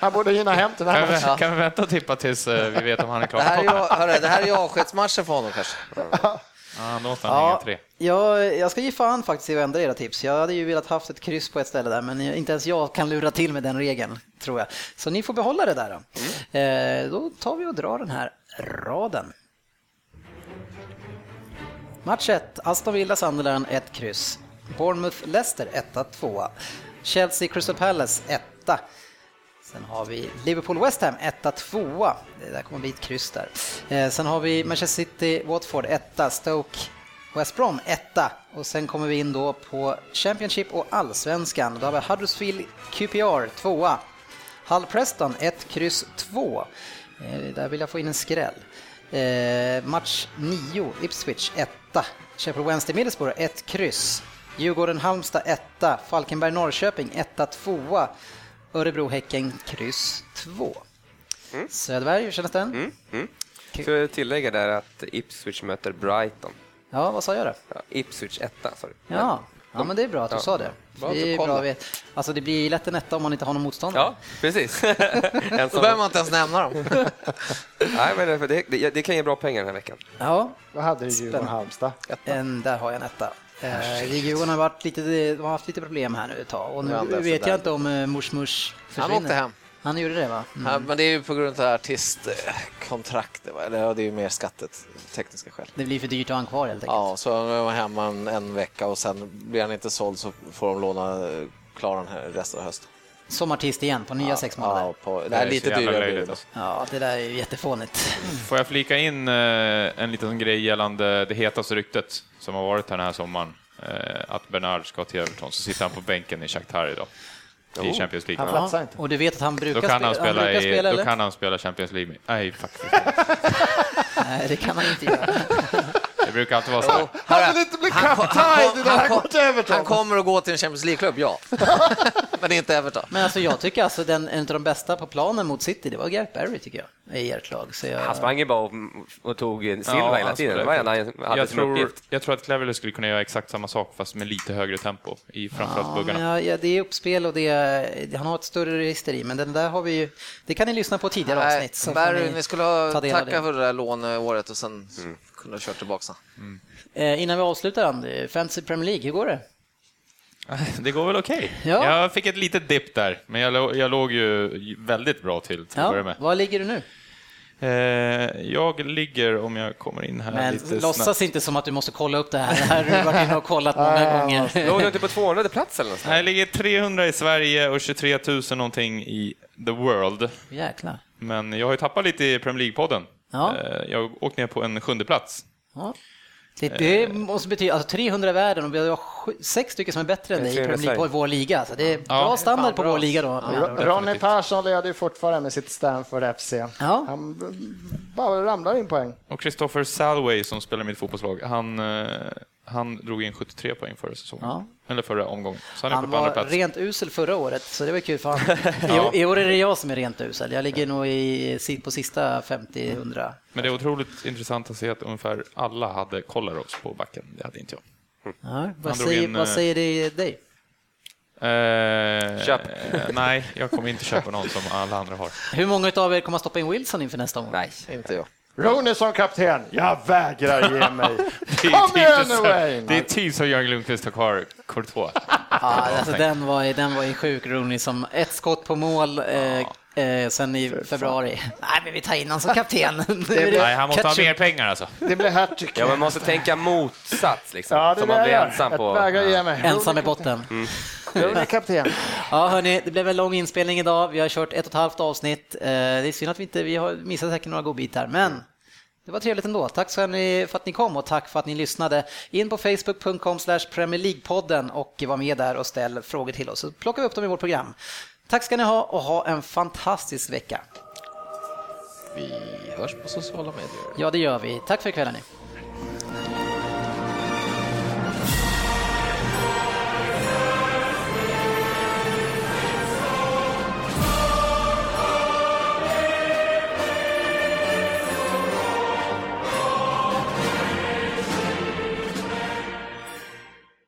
han borde hinna hem till den Kan här vi, matchen. kan vi vänta och tippa tills eh, vi vet om han är klar? Det här är, ju- hörru, det här är ju avskedsmatchen för honom kanske. (laughs) Ja, då måste han hänga Ja, tre. jag, jag ska ge fan faktiskt i att ändra era tips. Jag hade ju velat haft ett kryss på ett ställe där, men inte ens jag kan lura till med den regeln, tror jag. Så ni får behålla det där då. Eh, då tar vi och drar den här raden. Match 1, Aston Villa Sunderland 1 kryss. Bournemouth Leicester 1 2 Chelsea Crystal Palace 1 Sen har vi Liverpool West Ham 1 2 Det där kommer bli ett kryss där. Eh, sen har vi Manchester City Watford 1 Stoke West Brom 1 och sen kommer vi in då på Championship och Allsvenskan. Då har vi Huddersfield QPR 2 Hull Preston 1 kryss 2 eh, Där vill jag få in en skräll. Eh, match 9 Ipswich 1 Sheffield Wednesday Middlesbrough 1 kryss Djurgården Halmstad 1 Falkenberg Norrköping 1 2 Örebro Häcken kryss 2 Söderberg, hur känns den? Ska jag tillägga där att Ipswich möter Brighton. Ja, vad sa jag då? Ja, Ipswich etta, sa du. Ja. Ja, men det är bra att du Ja. sa det. Bra det är bra vet. Alltså det blir lätt en etta om man inte har någon motståndare. Ja, precis. (laughs) Då behöver man inte ens nämna dem. (laughs) nej, men det, det, det kan ge bra pengar den här veckan. Ja, Vad hade du Djurgården Halmstad? en, där har jag en etta. Eh, Djurgården har, varit lite, de har haft lite problem här nu ett tag och nu vet jag inte om uh, Mors Mors försvinner. Han åkte hem. Han gjorde det va? Mm. Ja, men det är ju på grund av artistkontraktet, eller ja, det är ju mer skattet, tekniska skäl. Det blir för dyrt att ha han kvar helt enkelt. Ja, så nu är man hemma en, en vecka och sen blir han inte såld så får de låna eh, klara den här resten av hösten. Som artist igen på nya sex månader. Ja, på, det Det är lite dyrare alltså. Ja, det där är ju jättefånigt. Får jag flika in eh, en liten grej gällande det hetaste ryktet som har varit här den här sommaren? Eh, att Bernard ska till Everton, så sitter han på bänken i Shakhtar idag. I Champions League. Han platsar inte. Och du vet att han brukar Då kan han spela, spela, brukar i, spela då eller? kan han spela Champions League. Nej, faktiskt. (laughs) Nej, det kan han inte göra. (laughs) Det brukar alltid vara så. här. Han vill inte bli kapten innan han går till Everton. Han kommer att gå till en Champions League-klubb, ja. (laughs) Men inte Everton. Men alltså jag tycker alltså den, en av de bästa på planen mot City, det var Gareth Barry tycker jag. i ert lag. Så jag... Han sprang ju bara och, och tog en silver Ja, hela tiden. Det var det han hade Jag tror, uppgift. jag tror att Cleverley skulle kunna göra exakt samma sak fast med lite högre tempo i framförallt Ja, buggarna. ja, ja, det är uppspel och det är, han har ett större register i, men den där har vi ju, det kan ni lyssna på tidigare Nej, avsnitt. Barry, ni skulle ha tacka det. för det där låneåret och sen kunna köra tillbaka. Eh, innan vi avslutar, Andy, Fantasy Premier League, hur går det? (laughs) Det går väl okej. Ja. Jag fick ett litet dipp där, men jag, jag låg ju väldigt bra till till att börja Ja, med. var ligger du nu? Eh, jag ligger, om jag kommer in här Men lite låtsas snabbt. inte som att du måste kolla upp det här. Det här har du varit inne och kollat (laughs) många gånger. Låg du inte på 200 plats eller något Nej? Jag ligger 300 i Sverige och 23 000 någonting i the world. Jäklar. Men jag har ju tappat lite i Premier League-podden. Ja. Eh, Jag har åkt ner på en sjunde plats. Ja. Det, det måste betyda, alltså 300 i världen och vi har sex stycken som är bättre än dig i 300 Premier League på vår liga. Så det är bra Ja. standard på vår liga då. Ronny Persson leder ju fortfarande med sitt Stanford FC. Ja. Han bara ramlar in poäng. Och Christopher Salway som spelar i mitt fotbollslag, han, eh, han drog in 73 poäng förra säsongen. Ja. Eller förra omgången. Så han är Han var plats. rent usel förra året, så det var kul för han. (laughs) I, I år är det jag som är rent usel. Jag ligger nog i, på sista 50-100. Men det är otroligt intressant att se att ungefär alla hade Collaros på backen. Det hade inte jag. Ja, vad, säger, in, vad eh, säger det dig? Eh, Köp. eh, nej, jag kommer inte köpa någon som alla andra har. Hur många av er kommer att stoppa in Wilson inför nästa omgång? Nej. Inte jag. Rooney som kapten. Jag vägrar ge (laughs) mig. Det är Kom igen så- nu, Wayne! Det är typ som Jörgen Lundqvist har kvar Courtois. Ja, alltså, den, var, den var ju sjuk, Rooney, som ett skott på mål eh, eh, sen i februari. Nej, men vi tar in honom som kapten. (laughs) Nej, han måste ha Ketchup. mer pengar alltså. Det blir hattrick. Ja, man måste tänka motsats liksom. Ja, det så är man blir jag ensam Jag på... mig. Ensam i botten. Rooney kapten. (laughs) Ja, hörni, det blev en lång inspelning idag. Vi har kört ett och ett halvt avsnitt. Eh, Det är synd att vi inte, vi har missat säkert några godbitar, men det var trevligt ändå. Tack så ni för att ni kom och tack för att ni lyssnade. In på facebook.com Premier League-podden och var med där och ställ frågor till oss så plockar vi upp dem i vårt program. Tack ska ni ha och ha en fantastisk vecka. Vi hörs på sociala medier. Ja, det gör vi. Tack för kvällen.